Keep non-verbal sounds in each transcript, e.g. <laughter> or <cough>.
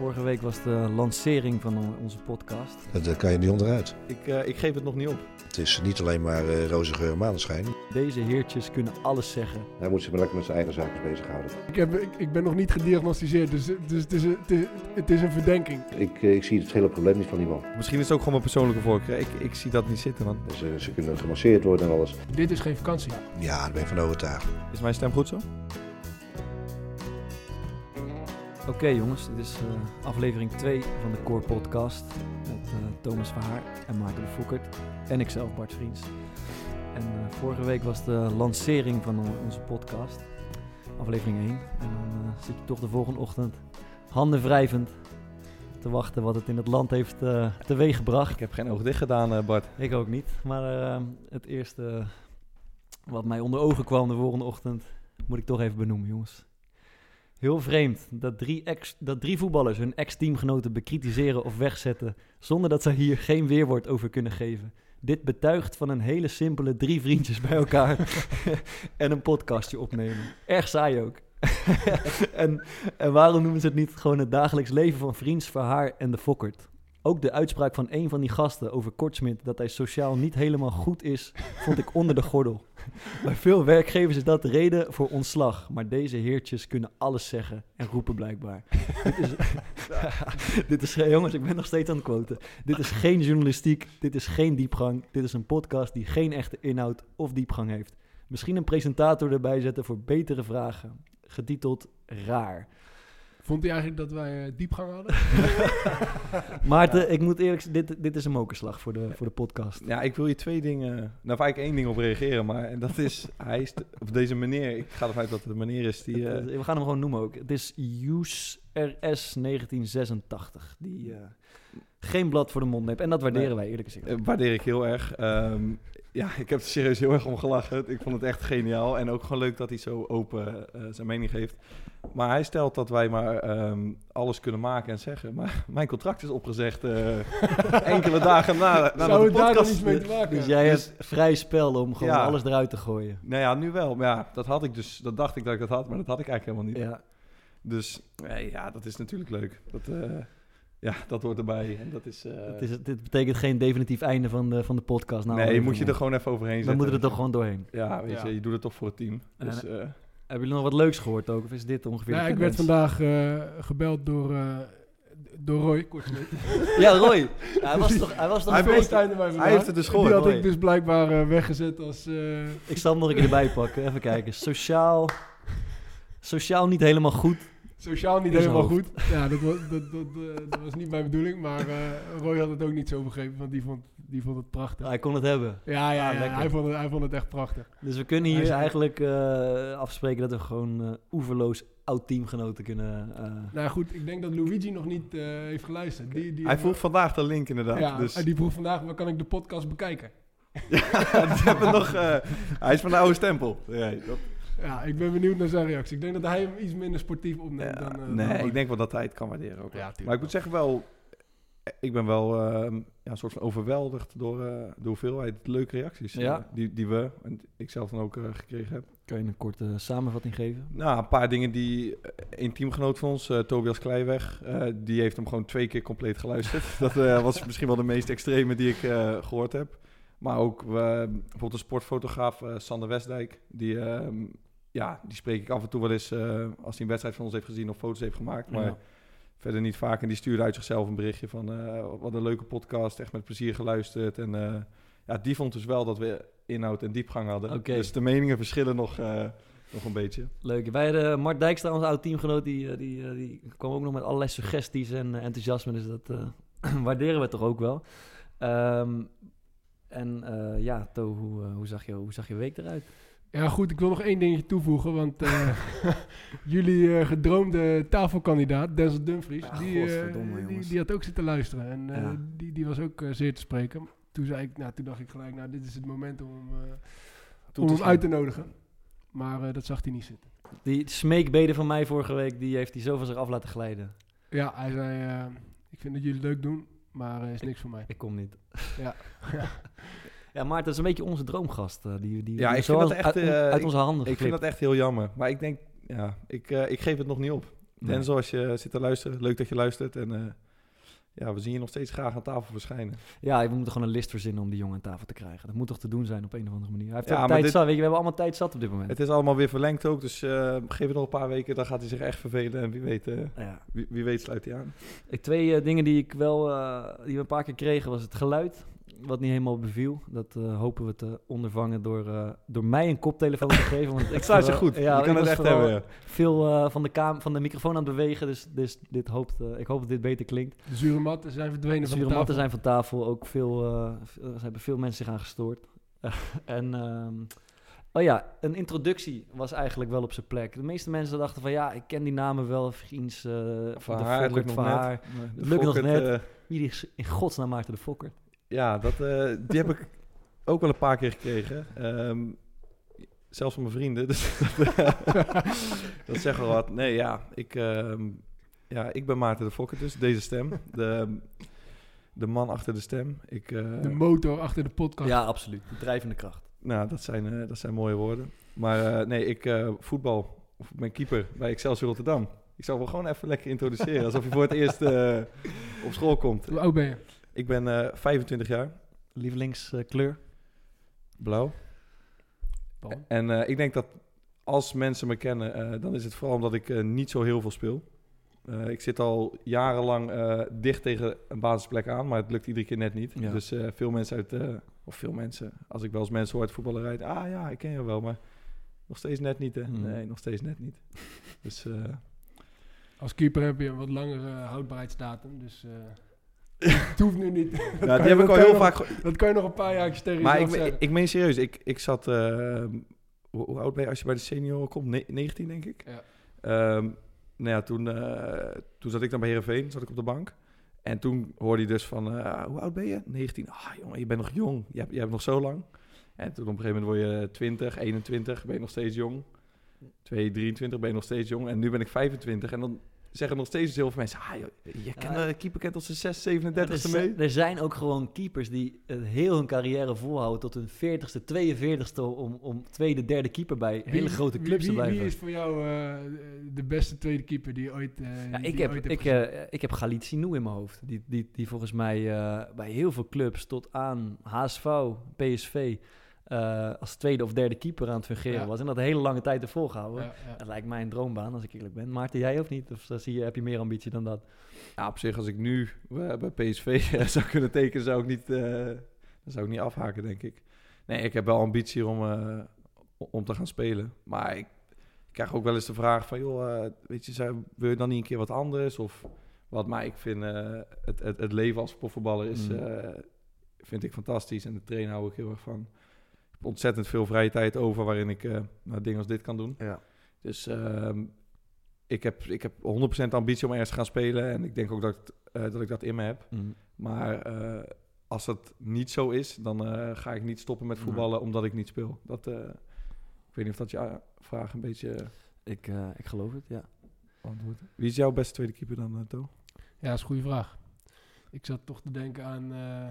Vorige week was de lancering van onze podcast. Daar kan je niet onderuit. Ik, uh, ik geef het nog niet op. Het is niet alleen maar uh, roze geur en maneschijn. Deze heertjes kunnen alles zeggen. Hij moet zich maar lekker met zijn eigen zaken bezighouden. Ik, heb, ik, ik ben nog niet gediagnosticeerd, dus, dus het, is, het, is, het is een verdenking. Ik, ik zie het hele probleem niet van iemand. Misschien is het ook gewoon mijn persoonlijke voorkeur. Ik, ik zie dat niet zitten. Want... Dus, uh, ze kunnen gemasseerd worden en alles. Dit is geen vakantie. Ja, daar ben ik van overtuigd. Is mijn stem goed zo? Oké okay, jongens, dit is uh, aflevering 2 van de Core Podcast met uh, Thomas Verhaar en Maarten de Fokkert en ikzelf Bart Vriends. En uh, vorige week was de lancering van onze podcast, aflevering 1. En dan zit je toch de volgende ochtend handen wrijvend te wachten wat het in het land heeft teweeggebracht. Ik heb geen oog dicht gedaan Bart. Ik ook niet, maar het eerste wat mij onder ogen kwam de volgende ochtend moet ik toch even benoemen jongens. Heel vreemd dat drie, ex, dat drie voetballers hun ex-teamgenoten bekritiseren of wegzetten zonder dat zij hier geen weerwoord over kunnen geven. Dit betuigt van een hele simpele drie vriendjes bij elkaar <laughs> en een podcastje opnemen. Erg saai ook. <laughs> en, en waarom noemen ze het niet gewoon het dagelijks leven van Vriends, Verhaar en de Fokkert? Ook de uitspraak van een van die gasten over Kortsmit dat hij sociaal niet helemaal goed is, vond ik onder de gordel. <laughs> Bij veel werkgevers is dat de reden voor ontslag, maar deze heertjes kunnen alles zeggen en roepen blijkbaar. dit, is, <laughs> dit is, jongens, ik ben nog steeds aan het quoten. Dit is geen journalistiek, dit is geen diepgang, dit is een podcast die geen echte inhoud of diepgang heeft. Misschien een presentator erbij zetten voor betere vragen, getiteld Raar. Vond hij eigenlijk dat wij uh, diepgang hadden? <laughs> Maarten, ik moet eerlijk zeggen, dit, dit is een mokerslag voor de, voor de podcast. Ja, ik wil je twee dingen, nou vaak één ding op reageren, maar en dat is, <laughs> hij is, of deze meneer, ik ga ervan uit dat het de meneer is die... Het, uh, we gaan hem gewoon noemen ook. Het is Use RS 1986, die uh, geen blad voor de mond neemt. En dat waarderen nee, wij eerlijk gezegd. waardeer ik heel erg. Um, ja, ik heb er serieus heel erg om gelachen. Ik vond het echt geniaal. En ook gewoon leuk dat hij zo open uh, zijn mening geeft. Maar hij stelt dat wij maar um, alles kunnen maken en zeggen. Maar <laughs> mijn contract is opgezegd uh, <laughs> enkele dagen na, na Zou de podcast. daar iets mee te maken Dus jij dus, hebt vrij spel om gewoon ja, alles eruit te gooien. Nou ja, nu wel. Maar ja, dat had ik dus. Dat dacht ik dat ik dat had, maar dat had ik eigenlijk helemaal niet. Ja. Dus nee, ja, dat is natuurlijk leuk. Dat... Uh, ja, dat hoort erbij. En dat is, uh... het is, dit betekent geen definitief einde van de, van de podcast. Nou, nee, moet je er gewoon even overheen zetten. Dan moet het er toch gewoon doorheen. Ja, weet ja. je, je doet het toch voor het team. Dus, uh... Hebben jullie nog wat leuks gehoord ook? Of is dit ongeveer ja, ik werd vandaag uh, gebeld door, door Roy. <laughs> ja, Roy. Ja, hij was toch, hij was toch hij, heeft, hij, hij heeft het dus gehoord. Die had ik dus blijkbaar weggezet als... Ik zal hem nog een keer erbij pakken. Even kijken. Sociaal... Sociaal niet helemaal goed. Sociaal niet helemaal goed. Ja, dat was, dat, dat, dat, was niet mijn bedoeling. Maar uh, Roy had het ook niet zo begrepen, want die vond, die vond het prachtig. Hij kon het hebben. Ja, ja, ja, ja hij, vond het, hij vond het echt prachtig. Dus we kunnen hier eigenlijk uh, afspreken dat we gewoon uh, oeverloos oud-teamgenoten kunnen... Nou goed, ik denk dat Luigi nog niet heeft geluisterd. Die, die hij vroeg vandaag de link inderdaad. Ja, dus. die vroeg vandaag, waar kan ik de podcast bekijken? <laughs> ja, hebben nog, hij is van de oude stempel. Ja, dat... Ja, ik ben benieuwd naar zijn reactie. Ik denk dat hij hem iets minder sportief opneemt ja, dan... Uh, nee, dan ik denk wel dat hij het kan waarderen ook. Ja, maar ik moet zeggen wel... Ik ben wel uh, ja, een soort van overweldigd door uh, de hoeveelheid leuke reacties ja. die, die we, en ik zelf dan ook gekregen heb. Kan je een korte samenvatting geven? Nou, een paar dingen die een teamgenoot van ons, Tobias Kleiweg, die heeft hem gewoon twee keer compleet geluisterd. <laughs> dat was misschien wel de meest extreme die ik gehoord heb. Maar ook bijvoorbeeld de sportfotograaf Sander Westdijk, die ja, die spreek ik af en toe wel eens uh, als hij een wedstrijd van ons heeft gezien of foto's heeft gemaakt. Maar ja. verder niet vaak. En die stuurde uit zichzelf een berichtje van uh, wat een leuke podcast, echt met plezier geluisterd. En uh, ja, die vond dus wel dat we inhoud en diepgang hadden. Okay. Dus de meningen verschillen nog, nog een beetje. Leuk. Wij hadden Mart Dijkstra, onze oud teamgenoot, die, die, die kwam ook nog met allerlei suggesties en enthousiasme. Dus dat <clears throat> waarderen we toch ook wel. Um, en ja, To, hoe, hoe, zag je, hoe zag je week eruit? Ja, goed, ik wil nog één dingetje toevoegen, want eh, <laughs> jullie eh, gedroomde tafelkandidaat, Denzel Dumfries, Ah, die, eh, die, had ook zitten luisteren en eh, Ja. die, die was ook eh, zeer te spreken. Toen, zei ik, nou, toen dacht ik gelijk, nou, dit is het moment om, eh, om hem uit te nodigen. Maar eh, dat zag hij niet zitten. Die smeekbeden van mij vorige week, die heeft hij zo van zich af laten glijden. Ja, hij zei, eh, ik vind dat jullie het leuk doen, maar eh is niks voor mij. Ik kom niet. Ja. ja, <laughs> <laughs> Maarten, dat is een beetje onze droomgast. eh, die, die, Ja, ik vind dat echt, uit, eh, uit ik- onze handen Ik vind geglipt. dat echt heel jammer. Maar ik denk, ja, ik, eh, ik geef het nog niet op. Nee. En zoals je zit te luisteren, leuk dat je luistert. En ja, we zien je nog steeds graag aan tafel verschijnen. Ja, we moeten gewoon een list verzinnen om die jongen aan tafel te krijgen. Dat moet toch te doen zijn op een of andere manier. Hij heeft Ja, maar tijd dit- zat. Weet je, we hebben allemaal tijd zat op dit moment. Het is allemaal weer verlengd ook, dus eh, geef het nog een paar weken, dan gaat hij zich echt vervelen. En wie weet, ja. wie, wie weet sluit hij aan. Ik, twee dingen die ik wel, die we een paar keer kregen, was het geluid. Wat niet helemaal beviel. Dat eh, hopen we te ondervangen door, eh, door mij een koptelefoon te geven. Want <laughs> ik je vooral- goed, Ja, je ik kan het echt hebben. ja. Veel eh, van, de kaam van de microfoon aan het bewegen. Dus, dus dit hoopt, eh, ik hoop dat dit beter klinkt. De zure matten zijn verdwenen De van de zure tafel. matten zijn van tafel. Ook veel, eh, er hebben veel mensen zich aan gestoord. <laughs> en ehm, oh ja, een introductie was eigenlijk wel op zijn plek. De meeste mensen dachten van ja, ik ken die namen wel. Vriends, eh Van de haar, het lukt nog van net. de Het lukt nog net. Wie is in godsnaam Maarten de Fokker? Ja, dat, eh, die heb ik ook wel een paar keer gekregen. Ehm, zelfs van mijn vrienden. Dus <laughs> dat zeggen wel wat. Nee, ja, ik, ehm, ja, ik ben Maarten de Fokker dus. Deze stem. De, de man achter de stem. Ik, eh, De motor achter de podcast. Ja, absoluut. De drijvende kracht. Nou, dat zijn, eh, dat zijn mooie woorden. Maar eh, nee, ik eh, voetbal. Of ben keeper bij Excelsior Rotterdam. Ik zal wel gewoon even lekker introduceren. Alsof je voor het eerst eh, op school komt. Hoe oud ben je? Ik ben eh 25 jaar. Lievelingskleur? Blauw. En eh, ik denk dat als mensen me kennen, eh, dan is het vooral omdat ik eh, niet zo heel veel speel. Eh, ik zit al jarenlang eh, dicht tegen een basisplek aan, maar het lukt iedere keer net niet. Ja. Dus eh, veel mensen uit, eh, of veel mensen, als ik wel eens mensen hoor uit voetballerij, ah ja, ik ken je wel, maar nog steeds net niet hè. Hmm. Nee, nog steeds net niet. <laughs> Dus eh, Als keeper heb je een wat langere houdbaarheidsdatum, dus eh, het hoeft nu niet. Dat die je- heb ik al heel nog- vaak... Dat kan je nog een paar jaartjes tegen Maar ik, ik, meen serieus, ik, ik zat, eh, hoe, hoe oud ben je als je bij de senioren komt? Ne- 19 denk ik. Ja. Ehm, nou ja, toen, eh, toen zat ik dan bij Heerenveen, zat ik op de bank. En toen hoorde hij dus van, eh, hoe oud ben je? 19. Ah jongen, je bent nog jong. Je hebt, je hebt nog zo lang. En toen op een gegeven moment word je 20, 21, ben je nog steeds jong. 2, 23 ben je nog steeds jong. En nu ben ik 25. En dan zeggen nog steeds heel veel mensen, ah joh, je kent, Ja. de keeper kent tot zijn 6, Er, 37ste z- mee. er zijn ook gewoon keepers die heel hun carrière volhouden tot hun 40ste, 42ste om, om tweede, derde keeper bij Wie- hele grote clubs wie, te blijven. Wie is voor jou eh, de beste tweede keeper die ooit, eh Ja, die ik, heb, ooit ik, eh, ik heb Galit Sinou in mijn hoofd. Die, die, die volgens mij eh, bij heel veel clubs tot aan HSV, PSV... eh, als tweede of derde keeper aan het fungeren Ja. was. En dat hele lange tijd ervoor gehouden. Ja, ja. Dat lijkt mij een droombaan, als ik eerlijk ben. Maarten, jij of niet? Of eh, zie je, heb je meer ambitie dan dat? Ja, op zich, als ik nu eh, bij PSV <laughs> zou kunnen tekenen, zou ik niet, eh, zou ik niet afhaken, denk ik. Nee, ik heb wel ambitie om, eh, om te gaan spelen. Maar ik, ik krijg ook wel eens de vraag van, joh, weet je, zou, wil je dan niet een keer wat anders? Of wat, maar ik vind eh, het, het, het leven als profvoetballer is, Mm. eh, vind ik fantastisch. En de trainen hou ik heel erg van. Ontzettend veel vrije tijd over waarin ik eh, nou, dingen als dit kan doen. Ja. Dus ehm, ik, heb, ik heb 100% ambitie om ergens te gaan spelen. En ik denk ook dat, ik- eh, dat ik dat in me heb. Mm. Maar eh, als dat niet zo is, dan eh, ga ik niet stoppen met voetballen omdat ik niet speel. Dat, eh, ik weet niet of dat je vraag een beetje Ik, eh, ik geloof het, ja. beantwoordt. Wie is jouw beste tweede keeper dan, uh, To? Ja, dat is een goede vraag. Ik zat toch te denken aan eh,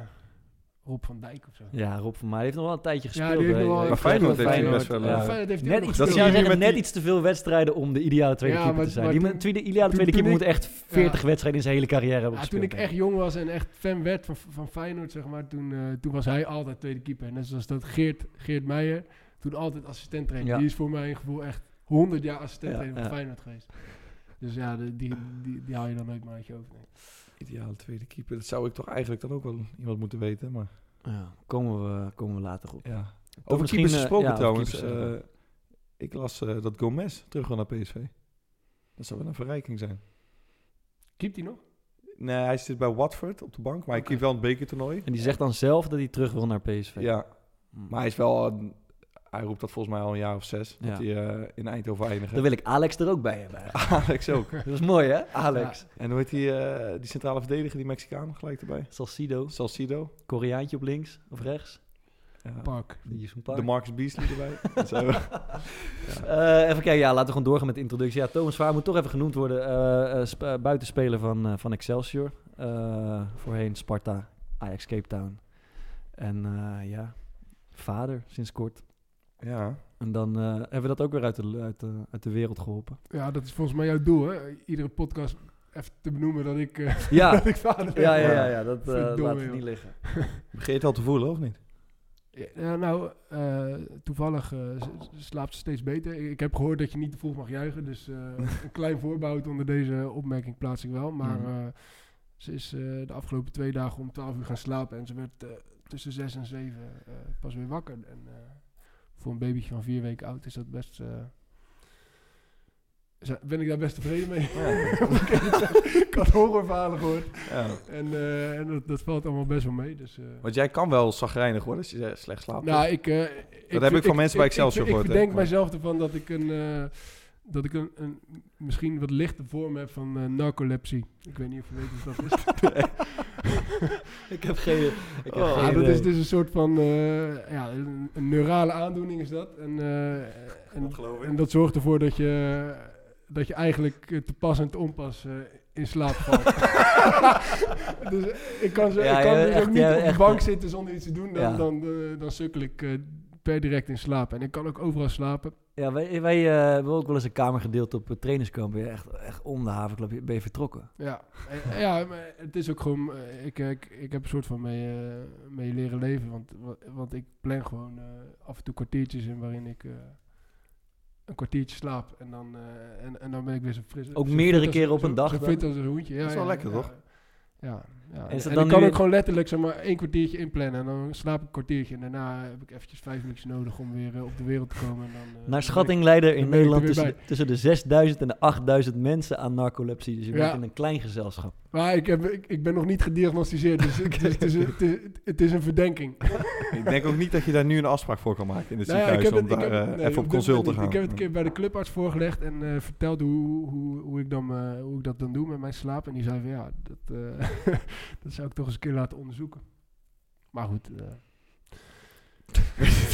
Rob van Dijk of zo. Ja, Rob van Mij heeft nog wel een tijdje Ja, gespeeld. die heeft nog wel- Maar Feyenoord heeft hij Feyenoord, best wel, ja. eh, Feyenoord heeft Net iets, gespeeld. zeggen, met net die- iets te veel wedstrijden om de ideale tweede Ja, keeper maar- te zijn. maar Die, tweede, ideale tweede keeper moet echt 40 wedstrijden in zijn hele carrière hebben Ja, toen gespeeld. ik echt jong was en echt fan werd van, van Feyenoord, zeg maar, toen, eh, toen was hij altijd tweede keeper. Net zoals dat Geert, Geert Meijer, toen altijd assistent trainer. Ja. Die is voor mijn gevoel echt 100 jaar assistent Ja, trainer van ja. Feyenoord geweest. Dus ja, de- die, die, die haal je dan ook maar uit je hoofd. Ideale tweede keeper. Dat zou ik toch eigenlijk dan ook wel iemand moeten weten. Maar Ja, komen, we, komen we later op. ja. Toch Over keepers eh, gesproken ja, trouwens. keepers, eh, eh, ik las eh, dat Gomez terug wil naar PSV. Dat zou wel een verrijking zijn. Keept hij nog? Nee, hij zit bij Watford op de bank, maar hij keept wel een bekertoernooi. En die zegt dan zelf dat hij terug wil naar PSV. Ja, Hm. maar hij is wel... een- hij roept dat volgens mij al een jaar of zes. Ja. Dat hij eh, in Eindhoven eindigt. Dan wil ik Alex er ook bij hebben. eigenlijk. <laughs> Alex ook. Dat is mooi, hè? Alex. En hoe heet die, eh, die centrale verdediger, die Mexicaan, gelijk erbij? Salcido. Salcido. Koreaantje op links of rechts. Ja. Pak. Die is een paar. De Marcus Beasley erbij. <laughs> Zo. Eh, even kijken, ja, laten we gewoon doorgaan met de introductie. Ja, Thomas Vaar moet toch even genoemd worden. eh, eh, sp- eh, buitenspeler van, eh, van Excelsior. Eh, voorheen Sparta, Ajax Cape Town. En eh, ja, vader sinds kort. Ja. En dan eh, hebben we dat ook weer uit de, uit, de, uit de wereld geholpen. Ja, dat is volgens mij jouw doel, hè? Iedere podcast even te benoemen dat ik, eh, Ja, <laughs> dat ik vader ben. ja, ja, ja, ja, dat eh, laat het niet liggen. <laughs> Begin je het al te voelen, of niet? Ja, nou, eh, toevallig eh, slaapt ze steeds beter. Ik, heb gehoord dat je niet te vroeg mag juichen, dus eh, <laughs> een klein voorbehoud onder deze opmerking plaats ik wel. Maar Mhm. eh, ze is eh, de afgelopen twee dagen om 12 uur gaan slapen en ze werd eh, tussen 6 en 7 eh, pas weer wakker. En eh, voor een babytje van vier weken oud is dat best... eh, dat- ben ik daar best tevreden mee. <laughs> Ik ik had horrorverhalen gehoord. Ja. En, eh, en dat, dat valt allemaal best wel mee. Dus, eh, Want jij kan wel zagrijnig worden als je slecht slaapt. nou, ik, eh, heb ik van mensen bij Excelsior ik, ik, gehoord, ik hè? verdenk mijzelf ervan dat ik een, dat ik een, een misschien wat lichte vorm heb van narcolepsie. Ik weet niet of je weet wat dat is. <laughs> <laughs> <laughs> Ik heb geen... Ik heb Oh. geen ja, dat idee. is dus een soort van eh, ja, een, een neurale aandoening is dat. En, eh, en, geloof ik. en dat zorgt ervoor dat je, dat je eigenlijk eh, te pas en te onpas eh, in slaap valt. <laughs> dus ik kan, zo, Ja, ik kan ja, dus echt, ook niet ja, op de bank zitten zonder iets te doen. Dan, Ja. dan, eh, dan sukkel ik eh, per direct in slaap. En ik kan ook overal slapen. Ja, wij, wij eh, hebben ook wel eens een kamer gedeeld op het trainingskamp. Ben je echt, echt om de havenclub ben je vertrokken. Ja, en- ja maar het is ook gewoon... eh, Ik, ik, ik heb een soort van mee, eh, mee leren leven. Want, wa- want ik plan gewoon eh, af en toe kwartiertjes in waarin ik... eh, een kwartiertje slaap en dan, eh, en, en dan ben ik weer zo fris. Ook zo meerdere keren op een dag Zo fit als een hoentje. Ja, Dat is wel ja, lekker, ja. toch? Ja, ja. En is dat En, dan ik kan ook in- gewoon letterlijk zeg maar één kwartiertje inplannen en dan slaap ik een kwartiertje en daarna heb ik eventjes vijf minuutjes nodig om weer eh, op de wereld te komen. En dan, eh, Naar schatting leiden er in er Nederland tussen, tussen de 6000 en de 8000 mensen aan narcolepsie. Dus je bent Ja. in een klein gezelschap. ik- Maar ik, heb, ik, ik ben nog niet gediagnosticeerd, dus <laughs> het, is, het, is, het, is, het is een verdenking. <laughs> Ik denk ook niet dat je daar nu een afspraak voor kan maken in het Nou ja, ziekenhuis. ik om heb het- ik daar heb- eh, nee, even op consult te gaan. Ik heb het een keer bij de clubarts voorgelegd en eh, verteld hoe, hoe, hoe, ik dan, eh, hoe ik dat dan doe met mijn slaap. En die zei van ja, dat, eh, <laughs> dat zou ik toch eens een keer laten onderzoeken. Maar goed, eh,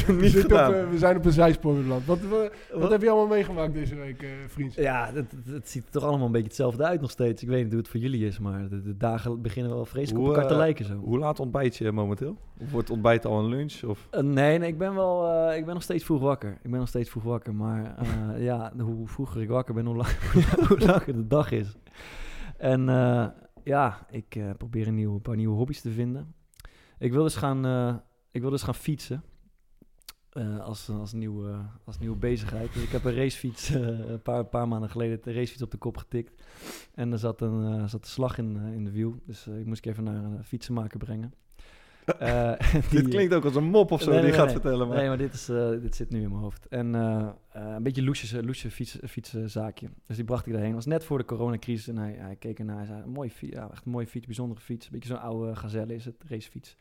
we, niet op, eh, we zijn op een zijspoor beland. Wat, wat, wat heb je allemaal meegemaakt deze week, eh vriend? Ja, het, het, het ziet er toch allemaal een beetje hetzelfde uit nog steeds. Ik weet niet hoe het voor jullie is, maar de, de dagen beginnen wel vreselijk Hoe, op elkaar te lijken zo. Hoe laat ontbijt je momenteel? Of wordt ontbijt al een lunch? Of? Nee, nee, ik ben wel, eh, ik ben nog steeds vroeg wakker. Ik ben nog steeds vroeg wakker, maar eh, <laughs> ja, hoe vroeger ik wakker ben, hoe, lang, <laughs> hoe langer de dag is. En eh, ja, ik eh, probeer een, een paar nieuwe hobby's te vinden. Ik wil dus gaan, eh, ik wil dus gaan fietsen. eh, als, als, nieuwe, als nieuwe bezigheid. Dus ik heb een racefiets <laughs> een paar, paar maanden geleden de racefiets op de kop getikt. En er zat een, zat een slag in, in de wiel. Dus ik moest ik even naar een fietsenmaker brengen. Eh, <laughs> Dit klinkt ook als een mop of zo Nee, die nee, gaat nee. vertellen. Maar... Nee, maar dit, is, eh, dit zit nu in mijn hoofd. En eh, een beetje loesje, loesje fiets, fietszaakje. Dus die bracht ik daarheen. was net voor de coronacrisis. En hij, hij keek ernaar. Hij zei, een mooie fiets, ja, echt een mooie fiets, bijzondere fiets. Een beetje zo'n oude gazelle is het, racefiets.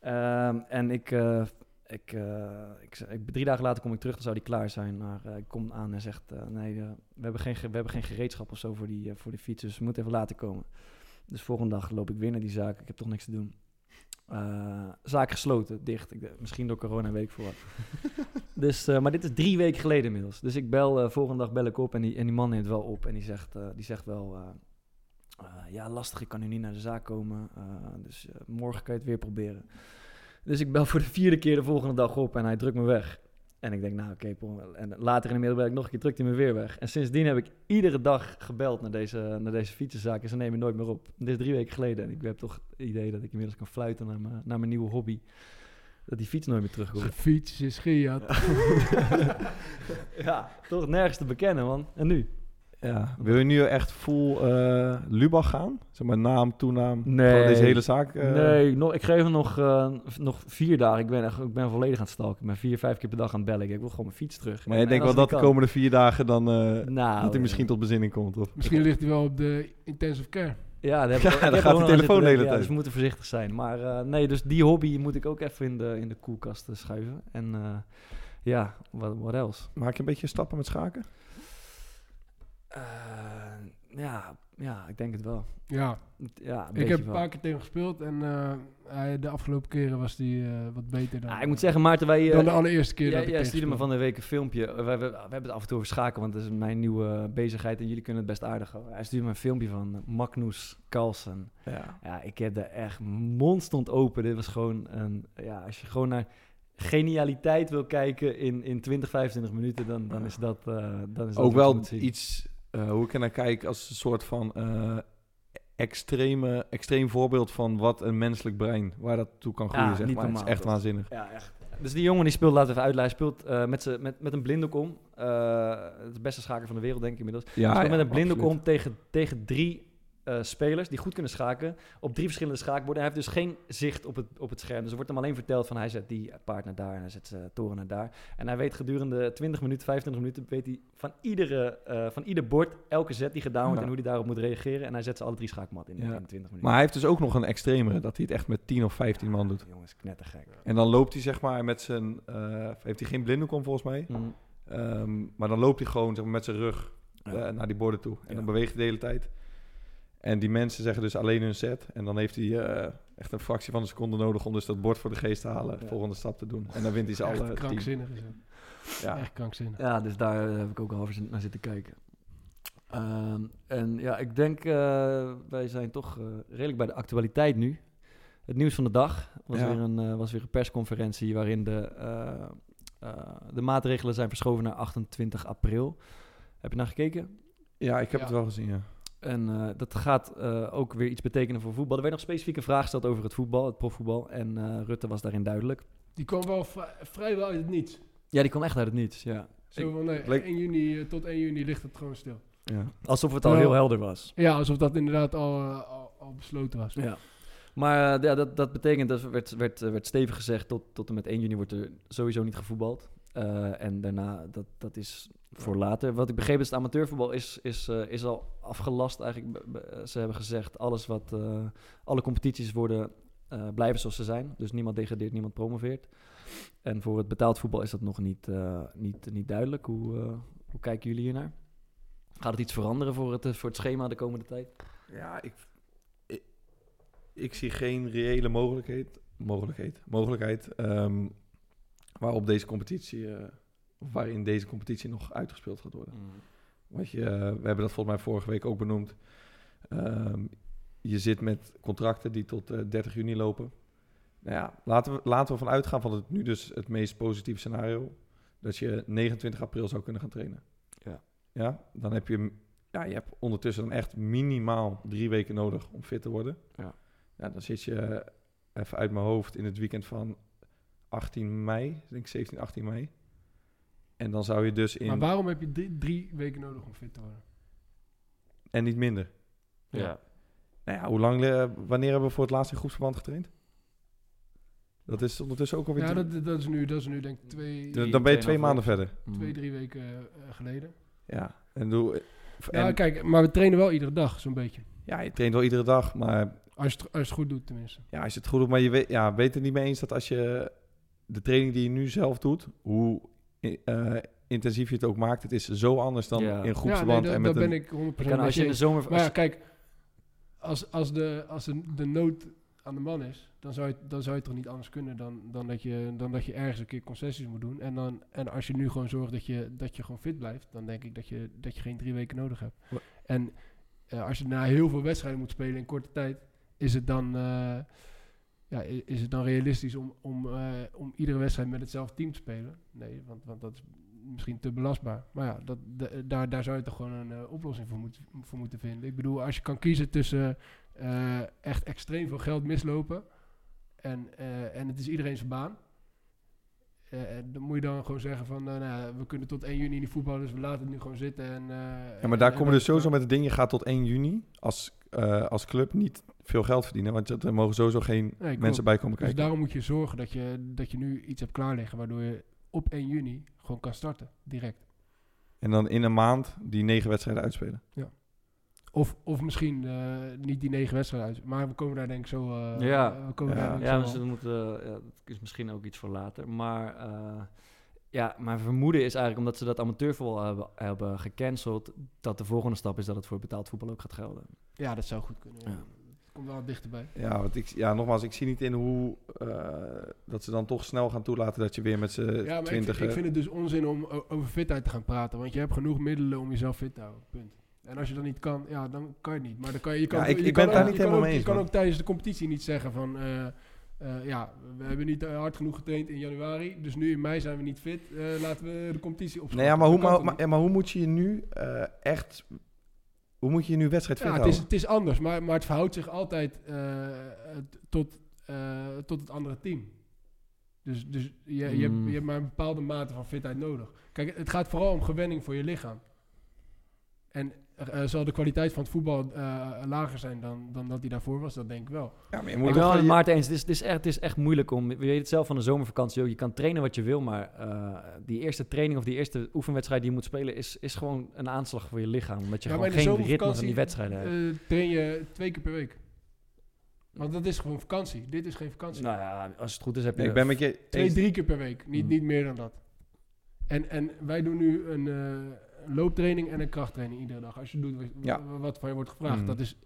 Ehm, en ik, ik, ik, ik, drie dagen later kom ik terug, dan zou die klaar zijn. Maar ik kom aan en zegt, nee, we, hebben geen, ge- we hebben geen gereedschap of zo voor die, voor die fiets. Dus we moeten even later komen. Dus volgende dag loop ik weer naar die zaak. Ik heb toch niks te doen. Eh, zaak gesloten, dicht. Misschien door corona, weet ik voor <laughs> dus, eh, maar dit is drie weken geleden inmiddels. Dus ik bel, eh, volgende dag bel ik op en die, en die man neemt wel op. En die zegt, die zegt wel, ja lastig, ik kan nu niet naar de zaak komen. dus morgen kan je het weer proberen. Dus ik bel voor de vierde keer de volgende dag op en hij drukt me weg. En ik denk, nou oké, en later in de middag bel ik nog een keer, drukt hij me weer weg. En sindsdien heb ik iedere dag gebeld naar deze, naar deze fietsenzaak en ze nemen nooit meer op. Dit is drie weken geleden en ik heb toch het idee dat ik inmiddels kan fluiten naar mijn, naar mijn nieuwe hobby. Dat die fiets nooit meer terugkomt. Fiets, zijn Fiat. <laughs> ja, toch nergens te bekennen, man. En nu? Ja. Wil je nu echt full eh Lubach gaan? Zeg maar naam, toenaam Nee. van deze hele zaak? eh, nee, nog, ik geef hem nog, eh, nog vier dagen. Ik ben, echt, ik ben volledig aan het stalken. Ik ben vier, vijf keer per dag aan het bellen. Ik wil gewoon mijn fiets terug. Maar En- je denkt en wel dat de komende vier dagen dan... eh, Nou, dat hij misschien tot bezinning komt? Of? Misschien ligt hij wel op de intensive care. Ja, daar <laughs> heb Ja, ik, ik dan heb gaat aan telefoon de hele ja, tijd. dus we moeten voorzichtig zijn. Maar eh, nee, dus die hobby moet ik ook even in de, in de koelkast schuiven. En, eh, ja, wat else? Maak je een beetje stappen met schaken? Eh, ja, ja, ik denk het wel. Ja, Ja, een ik heb een paar keer tegen hem gespeeld en eh, hij, de afgelopen keren was hij eh, wat beter dan, Ah, ik moet zeggen, Maarten, wij... dan de allereerste keer dat ik jij stuurde me van de week een filmpje. We, we, we hebben het af en toe over schaken, want dat is mijn nieuwe bezigheid en jullie kunnen het best aardig houden. Hij stuurde me een filmpje van Magnus Carlsen. Ja. Ja, ik heb er echt mond stond open. Dit was gewoon een, ja, als je gewoon naar genialiteit wil kijken in, in 20, 25 minuten, dan, dan is dat, eh, dan is dat Ook wel iets, eh, hoe ik er naar kijk, als een soort van eh, extreme, extreem voorbeeld van wat een menselijk brein, waar dat toe kan groeien, Ja, zeg maar. Het is echt waanzinnig. Ja, echt. Dus die jongen die speelt, laten we even uitleggen, speelt eh, met, met, met een blinddoek om. Het de beste schaker van de wereld, denk ik inmiddels. Ja, met een blinddoek om tegen, tegen drie eh, spelers die goed kunnen schaken. Op drie verschillende schaakborden. Hij heeft dus geen zicht op het, op het scherm. Dus er wordt hem alleen verteld van hij zet die paard naar daar en hij zet zijn toren naar daar. En hij weet gedurende 20 minuten, 25 minuten, weet hij van, iedere, eh, van ieder bord elke zet die gedaan wordt Ja. en hoe hij daarop moet reageren. En hij zet ze alle drie schaakmat in, Ja. in 20 minuten. Maar hij heeft dus ook nog een extremere, dat hij het echt met 10 of 15 man doet. Jongens, knettergek. En dan loopt hij zeg maar met zijn, eh, heeft hij geen blinddoek om volgens mij. Mm. Ehm, maar dan loopt hij gewoon zeg maar, met zijn rug eh, naar die borden toe. En dan beweegt hij de hele tijd. En die mensen zeggen dus alleen hun set. En dan heeft hij eh, echt een fractie van een seconde nodig om dus dat bord voor de geest te halen. Ja. Volgende stap te doen. En dan wint hij ze alle krankzinnig is het. Ja. Echt krankzinnig. Ja, dus daar eh, heb ik ook al over zin- naar zitten kijken. Ehm, en ja, ik denk, eh, wij zijn toch eh, redelijk bij de actualiteit nu. Het nieuws van de dag was, Ja. weer, een, eh, was weer een persconferentie waarin de, eh, eh, de maatregelen zijn verschoven naar 28 april. Heb je naar gekeken? ja, ik heb Ja. het wel gezien, ja. En eh, dat gaat eh, ook weer iets betekenen voor voetbal. Er werd nog specifieke vraag gesteld over het voetbal, het profvoetbal. En eh, Rutte was daarin duidelijk. Die kwam wel vrij- vrijwel uit het niets. Ja, die kwam echt uit het niets, ja. Zo van, nee, leek- 1 juni, tot 1 juni ligt het gewoon stil. ja. Alsof het al Terwijl- heel helder was. Ja, alsof dat inderdaad al, al, al besloten was. Ja. Maar ja, dat, dat betekent, dat werd, werd, werd stevig gezegd, tot, tot en met 1 juni wordt er sowieso niet gevoetbald. Eh, en daarna, dat, dat is voor later. Wat ik begreep is, het amateurvoetbal is, is, eh, is al afgelast eigenlijk. Ze hebben gezegd, alles wat, eh, alle competities worden, blijven zoals ze zijn. Dus niemand degradeert, niemand promoveert. En voor het betaald voetbal is dat nog niet, niet, niet duidelijk. Hoe, hoe kijken jullie hiernaar? Gaat het iets veranderen voor het, voor het schema de komende tijd? Ja, ik, ik, ik zie geen reële mogelijkheid, mogelijkheid, mogelijkheid ehm, waarop deze competitie, eh, waarin deze competitie nog uitgespeeld gaat worden. Want je, eh, we hebben dat volgens mij vorige week ook benoemd. Ehm, je zit met contracten die tot eh, 30 juni lopen. Nou ja, laten we, laten we van uitgaan van het nu dus het meest positieve scenario. Dat je 29 april zou kunnen gaan trainen. Ja. Ja, dan heb je, ja, je hebt ondertussen dan echt minimaal drie weken nodig om fit te worden. Ja. Ja, dan zit je eh, even uit mijn hoofd in het weekend van 18 mei, ik denk 17, 18 mei. En dan zou je dus in... Maar waarom heb je drie, drie weken nodig om fit te worden? En niet minder. Ja. Nou ja, hoe lang, eh, wanneer hebben we voor het laatst in groepsverband getraind? Dat is ondertussen ook alweer... Ja, dat, dat, is nu, dat is nu denk ik twee, dan- drie- dan ben je twee maanden verder. Mm. twee drie weken eh, geleden. Ja, en, doe, Ja, kijk, maar we trainen wel iedere dag, zo'n beetje. ja, je traint wel iedere dag, maar Als je, het, als je het goed doet, tenminste. ja, als je het goed doet, maar je weet, ja, weet het niet mee eens dat als je de training die je nu zelf doet, hoe eh, intensief je het ook maakt, het is zo anders dan Ja. in Ja, nee, groepsverband en daar met ben een, ik 100% Je kan, met als je in de zomer... Maar ja, kijk, als, als, de, als de, de nood aan de man is, dan zou je, dan zou je toch niet anders kunnen dan, dan, dat je, dan dat je ergens een keer concessies moet doen. En, dan, en als je nu gewoon zorgt dat je, dat je gewoon fit blijft, dan denk ik dat je, dat je geen drie weken nodig hebt. En eh, als je na heel veel wedstrijden moet spelen in korte tijd, is het dan, eh, ja, is het dan realistisch om, om, eh, om iedere wedstrijd met hetzelfde team te spelen? Nee, want, want dat is misschien te belastbaar. Maar ja, dat, daar, daar zou je toch gewoon een eh, oplossing voor, moet, voor moeten vinden. Ik bedoel, als je kan kiezen tussen eh, echt extreem veel geld mislopen en, en het is iedereen zijn baan. Eh, dan moet je dan gewoon zeggen van, eh, nou, ja, we kunnen tot 1 juni niet voetballen, dus we laten het nu gewoon zitten. En, ja, maar daar en- komen en- dus sowieso met het ding, je gaat tot 1 juni als, als club niet veel geld verdienen, want er mogen sowieso geen mensen bij komen Dus kijken. daarom moet je zorgen dat je, dat je nu iets hebt klaarliggen, waardoor je op 1 juni gewoon kan starten, direct. En dan in een maand die negen wedstrijden uitspelen. Of, of misschien eh, niet die negen wedstrijden uit. Maar we komen daar denk ik zo... eh, Ja. we komen Ja. daar ik Ja, zo dus al. dat, moet, eh, ja, dat is misschien ook iets voor later. Maar eh, ja, mijn vermoeden is eigenlijk omdat ze dat amateurvoetbal hebben, hebben gecanceld, dat de volgende stap is dat het voor betaald voetbal ook gaat gelden. Ja, dat zou goed kunnen. ja. Ja. Het komt wel dichterbij. Ja, want ik, ja, nogmaals, ik zie niet in hoe eh, dat ze dan toch snel gaan toelaten dat je weer met z'n Ja, maar ik, twintig... vind- ik vind het dus onzin om over fitheid te gaan praten. Want je hebt genoeg middelen om jezelf fit te houden. Punt. En als je dat niet kan, ja, dan kan je het niet. Maar dan kan je, je kan, Ja, ik- je ik kan ben het daar ook- niet je kan helemaal ook- mee Je eens, kan man. ook tijdens de competitie niet zeggen van... eh, eh, ja, we hebben niet eh, hard genoeg getraind in januari. Dus nu in mei zijn we niet fit. laten we de competitie opstarten. Nee, ja, maar, hoe, kan maar, maar, hoe moet je je nu echt... Hoe moet je je nu wedstrijd fit Ja, het houden? is, het is anders, maar, maar het verhoudt zich altijd het- tot, tot het andere team. Dus, dus je, je, hebt, Mm. je hebt maar een bepaalde mate van fitheid nodig. Kijk, het gaat vooral om gewenning voor je lichaam. En eh, zal de kwaliteit van het voetbal eh, lager zijn dan, dan dat die daarvoor was? Dat denk ik wel. Ja, maar je Ik moet wel je- Maarten eens. Het is, het, is echt, het is echt moeilijk om. Je weet het zelf van de zomervakantie ook. Je kan trainen wat je wil, maar eh, die eerste training of die eerste oefenwedstrijd die je moet spelen, is, is gewoon een aanslag voor je lichaam. Omdat je Ja, gewoon geen ritme van die wedstrijden hebt. Eh, train je twee keer per week. Want dat is gewoon vakantie. Dit is geen vakantie. nou ja, als het goed is heb je. Nee, ik ben met je Twee, drie keer per week. Niet, Mm. niet meer dan dat. En, en wij doen nu een, eh, een looptraining en een krachttraining iedere dag. Als je doet wat, Ja. wat van je wordt gevraagd. Mm. Dat is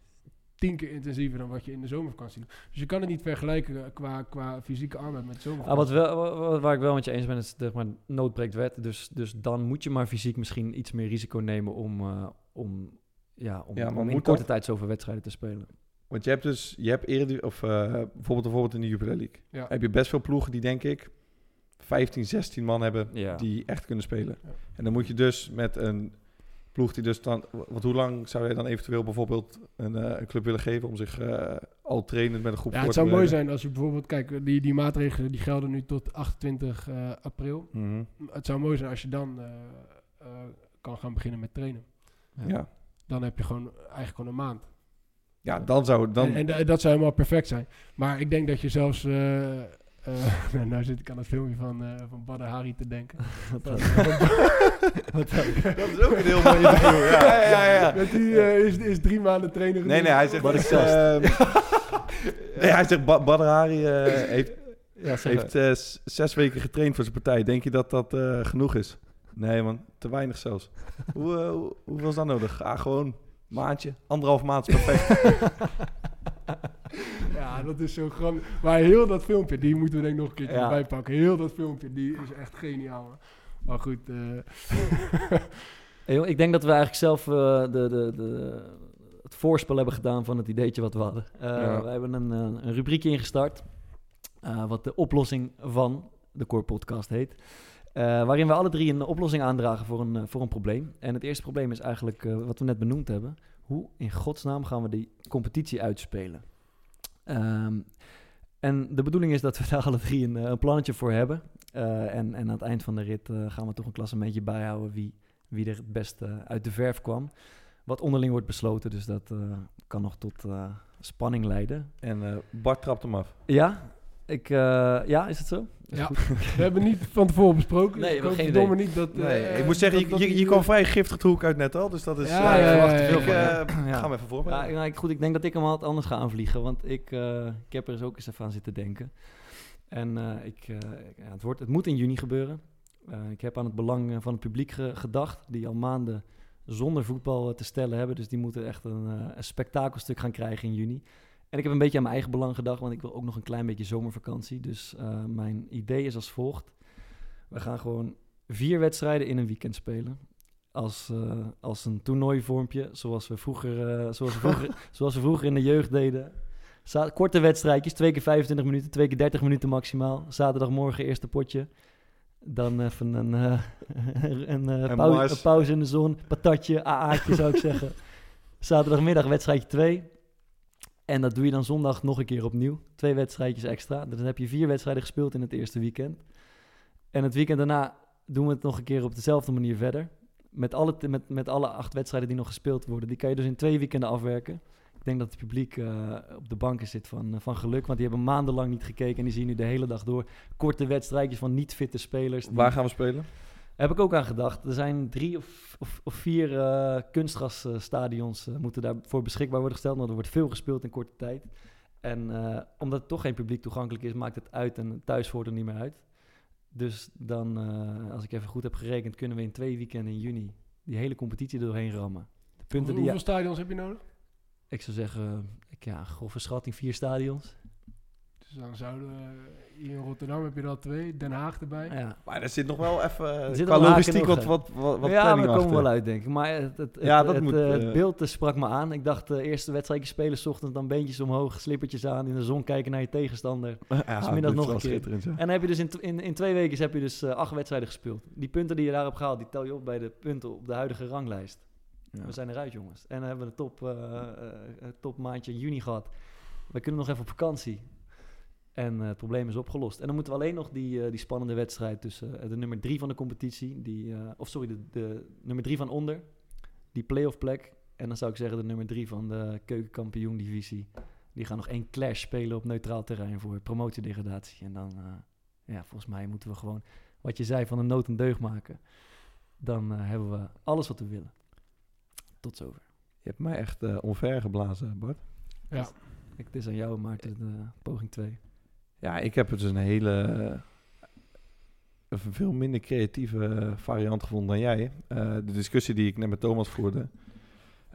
tien keer intensiever dan wat je in de zomervakantie doet. Dus je kan het niet vergelijken qua, qua fysieke arbeid met Ah, zomervakantie. wat wel, wa- wa- waar ik wel met je eens ben, is zeg maar, nood breekt wet. Dus, dus dan moet je maar fysiek misschien iets meer risico nemen om, eh, om, ja, om, Ja, om in korte dat- tijd zoveel wedstrijden te spelen. Want je hebt dus... Je hebt eerder... Of eh, bijvoorbeeld, bijvoorbeeld in de Jupiler League. Ja. Heb je best veel ploegen die, denk ik... 15, 16 man hebben Ja. die echt kunnen spelen. Ja. En dan moet je dus met een ploeg die dus dan... Want hoe lang zou jij dan eventueel bijvoorbeeld een, eh, een club willen geven... om zich eh, al trainend met een groep ja, voor het te zou mooi zijn als je bijvoorbeeld... Kijk, die, die maatregelen die gelden nu tot 28 eh, april. Mhm. Het zou mooi zijn als je dan eh, eh, kan gaan beginnen met trainen. Ja. Dan heb je gewoon eigenlijk gewoon een maand. ja, dan zou... Dan, En, en da- dat zou helemaal perfect zijn. Maar ik denk dat je zelfs... eh, <laughs> eh, nou, zit ik aan het filmpje van, eh van Badr Hari te denken. <laughs> Wat Van- <laughs> dat is ook een heel mooi interview. Ja, ja, ja. ja. Dat hij eh, is, is drie maanden trainer Nee, nee, hij zegt... Nee, hij zegt... Ba Badr Hari eh, heeft, Ja, heeft eh, zes weken getraind voor zijn partij. Denk je dat dat eh, genoeg is? Nee, man. Te weinig zelfs. hoe, hoe, hoeveel is dat nodig? Ah, gewoon maandje. Anderhalf maand is perfect. Ja, dat is zo grappig. Maar heel dat filmpje, die moeten we denk ik nog een keertje Ja. erbij pakken. Heel dat filmpje, die is echt geniaal. Maar goed, <laughs> Hey, joh, ik denk dat we eigenlijk zelf eh, de, de, de, het voorspel hebben gedaan van het ideetje wat we hadden. Eh, Ja. We hebben een, een rubriekje ingestart, wat de oplossing van de Core Podcast heet. Waarin we alle drie een oplossing aandragen voor een, voor een probleem. En het eerste probleem is eigenlijk wat we net benoemd hebben. Hoe in godsnaam gaan we die competitie uitspelen? Ehm, en de bedoeling is dat we daar alle drie een, eh, een plannetje voor hebben. Eh, en, en aan het eind van de rit eh, gaan we toch een klassementje bijhouden wie, wie er het beste uit de verf kwam. Wat onderling wordt besloten, dus dat kan nog tot spanning leiden. en Bart trapt hem af. Ja, ik, ja, is het zo? Ja. we hebben niet van tevoren besproken. Nee, dus we geen verdomme niet dat... Nee, eh, ik moet zeggen, dat- je, dat je, kwam vrij giftig hoek uit net al. Dus dat is... Ja, eh, ja, ja, ja, veel ja. Ja. Ga hem even Ja, voorbereiden. nou, ik- goed, ik denk dat ik hem wat anders ga aanvliegen, want ik, eh, ik heb er eens ook eens even aan zitten denken. En eh, ik, eh, ja, het, wordt, het moet in juni gebeuren. Eh, ik heb aan het belang eh, van het publiek ge- gedacht, die al maanden zonder voetbal eh, te stellen hebben. Dus die moeten echt een, eh, een spektakelstuk gaan krijgen in juni. En ik heb een beetje aan mijn eigen belang gedacht, want ik wil ook nog een klein beetje zomervakantie. Dus eh, mijn idee is als volgt. We gaan gewoon vier wedstrijden in een weekend spelen. Als, eh, als een toernooivormpje, zoals we vroeger, eh, zoals we vroeger, <laughs> zoals we vroeger in de jeugd deden. Za- korte wedstrijdjes, twee keer 25 minuten, twee keer 30 minuten maximaal. Zaterdagmorgen eerste potje. Dan even een, <laughs> een, En pauze, een pauze in de zon. Patatje, AA'tje zou ik zeggen. <laughs> Zaterdagmiddag wedstrijdje 2. En dat doe je dan zondag nog een keer opnieuw. Twee wedstrijdjes extra. Dan heb je vier wedstrijden gespeeld in het eerste weekend. En het weekend daarna doen we het nog een keer op dezelfde manier verder. Met alle, met, met alle acht wedstrijden die nog gespeeld worden. Die kan je dus in twee weekenden afwerken. Ik denk dat het publiek eh, op de banken zit van, eh, van geluk. Want die hebben maandenlang niet gekeken. En die zien nu de hele dag door korte wedstrijdjes van niet-fitte spelers. Waar gaan we spelen? Heb ik ook aan gedacht. Er zijn drie of, of, of vier eh kunstgrasstadions eh, moeten daarvoor beschikbaar worden gesteld. Want er wordt veel gespeeld in korte tijd. En eh, omdat het toch geen publiek toegankelijk is, maakt het uit en thuis voort er niet meer uit. Dus dan, als ik even goed heb gerekend, kunnen we in twee weekenden in juni die hele competitie er doorheen rammen. De punten die hoeveel stadions heb je nodig? ik zou zeggen, ik, ja, grove schatting, vier stadions. Dus dan zouden we hier in Rotterdam heb je er al twee, Den Haag erbij. Ja, Maar er zit nog wel even zit qua logistiek wat, wat, wat, wat ja, planning we komen wel uit, denk ik. Maar het, het, Ja, het, dat het, moet, eh, het eh, beeld eh, sprak me aan. Ik dacht, de eerste wedstrijdje spelen, 's ochtends dan beentjes omhoog, slippertjes aan, in de zon kijken naar je tegenstander. Ja, dit is nog wel een keer. En dan heb je dus in, in, in twee weken heb je dus acht wedstrijden gespeeld. Die punten die je daarop gehaald, die tel je op bij de punten op de huidige ranglijst. Ja. We zijn eruit, jongens. En dan hebben we een top, eh, eh, een topmaandje in juni gehad. We kunnen nog even op vakantie. En eh, het probleem is opgelost. En dan moeten we alleen nog die, eh, die spannende wedstrijd tussen eh, de nummer drie van de competitie, die, eh, of sorry, de, de nummer drie van onder, die playoff plek. En dan zou ik zeggen de nummer drie van de keukenkampioen divisie. Die gaan nog één clash spelen op neutraal terrein voor promotiedegradatie. En dan, eh, ja, volgens mij moeten we gewoon, wat je zei, van een nood een deugd maken. Dan hebben we alles wat we willen. Tot zover. Je hebt mij echt eh onver geblazen, Bart. Ja. Ik, het is aan jou, Maarten, de poging 2. Ja, ik heb het dus een hele... eh, een veel minder creatieve eh, variant gevonden dan jij. Eh, de discussie die ik net met Thomas voerde.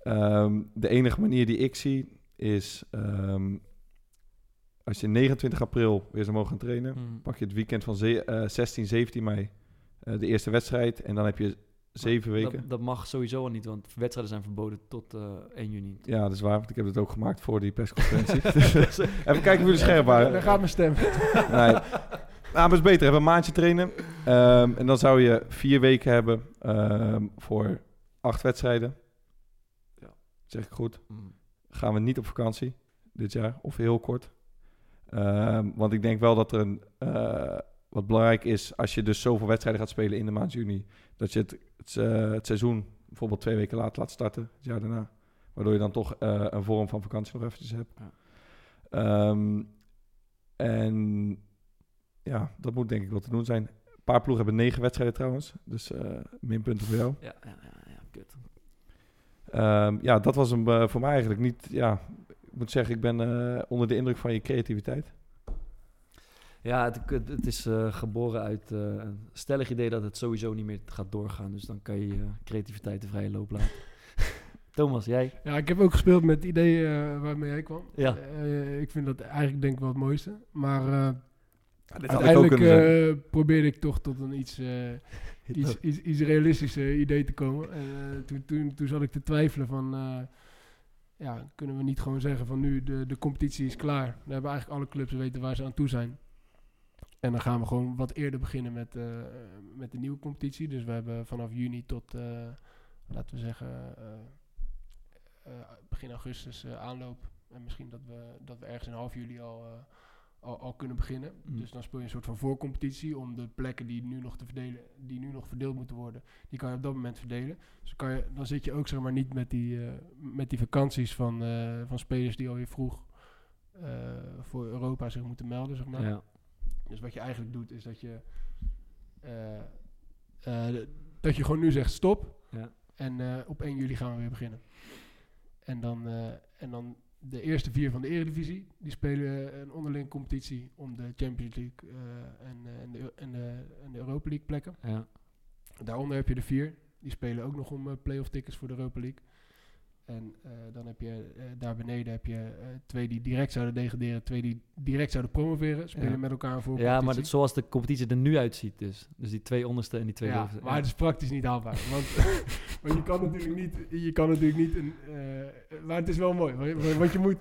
Ehm, de enige manier die ik zie is... ehm, als je 29 april weer zou mogen gaan trainen... pak je het weekend van eh, 16, 17 mei de eerste wedstrijd. En dan heb je zeven weken. Dat, dat mag sowieso al niet, want wedstrijden zijn verboden tot eh 1 juni. Ja, dat is waar, want ik heb het ook gemaakt voor die persconferentie. <laughs> <laughs> Even kijken of jullie scherp waren. Daar gaat mijn stem. <laughs> Nee. Nou, maar het is beter. Hebben een maandje trainen. Ehm, en dan zou je vier weken hebben ehm, voor acht wedstrijden. Ja. Zeg ik goed. Mm. Gaan we niet op vakantie dit jaar, of heel kort. Ehm, want ik denk wel dat er een... eh, wat belangrijk is, als je dus zoveel wedstrijden gaat spelen in de maand juni... dat je het, het, eh, het seizoen bijvoorbeeld twee weken later laat starten, het jaar daarna. Waardoor je dan toch eh, een vorm van vakantie nog eventjes hebt. Ja. Ehm, en ja, dat moet denk ik wel te doen zijn. Een paar ploegen hebben negen wedstrijden trouwens. Dus eh minpunten voor jou. Ja, ja, ja, ja, kut. Ehm, ja, dat was hem voor mij eigenlijk niet. Ja, ik moet zeggen, ik ben onder de indruk van je creativiteit. Ja, het, het, is eh, geboren uit eh, een stellig idee dat het sowieso niet meer gaat doorgaan. Dus dan kan je je creativiteit de vrije loop laten. <laughs> Thomas, jij? Ja, ik heb ook gespeeld met het idee eh, waarmee jij kwam. Ja. Ik vind dat eigenlijk denk ik wel het mooiste. Maar uiteindelijk probeerde ik toch tot een iets, <laughs> <laughs> iets, iets, iets realistischer idee te komen. En toen, toen, toen zat ik te twijfelen van... ja, kunnen we niet gewoon zeggen van nu de, de competitie is klaar. Dan hebben eigenlijk alle clubs weten waar ze aan toe zijn. En dan gaan we gewoon wat eerder beginnen met, eh, met de nieuwe competitie. Dus we hebben vanaf juni tot, eh, laten we zeggen, eh, begin augustus aanloop. En misschien dat we, dat we ergens in half juli al, al, al kunnen beginnen. Mm. Dus dan speel je een soort van voorcompetitie om de plekken die nu nog te verdelen, die nu nog verdeeld moeten worden, die kan je op dat moment verdelen. Dus kan je, dan zit je ook zeg maar niet met die, met die vakanties van, van spelers die alweer vroeg voor Europa zich moeten melden, zeg maar. Ja. Dus wat je eigenlijk doet is dat je, eh, eh, dat je gewoon nu zegt stop. Ja. En eh, op 1 juli gaan we weer beginnen. En dan, en dan de eerste vier van de Eredivisie, die spelen een onderling competitie om de Champions League en, en, de, en, de, en de Europa League plekken. Ja. Daaronder heb je de vier, die spelen ook nog om play-off tickets voor de Europa League. En eh, dan heb je eh, daar beneden heb je eh, twee die direct zouden degraderen, twee die direct zouden promoveren, spelen Ja. met elkaar voor. ja, maar dat, zoals de competitie er nu uitziet dus. Dus die twee onderste en die twee ja, bovenste. maar het is praktisch niet haalbaar. Want, <laughs> want je kan natuurlijk niet, je kan natuurlijk niet een, maar het is wel mooi. Want, je moet,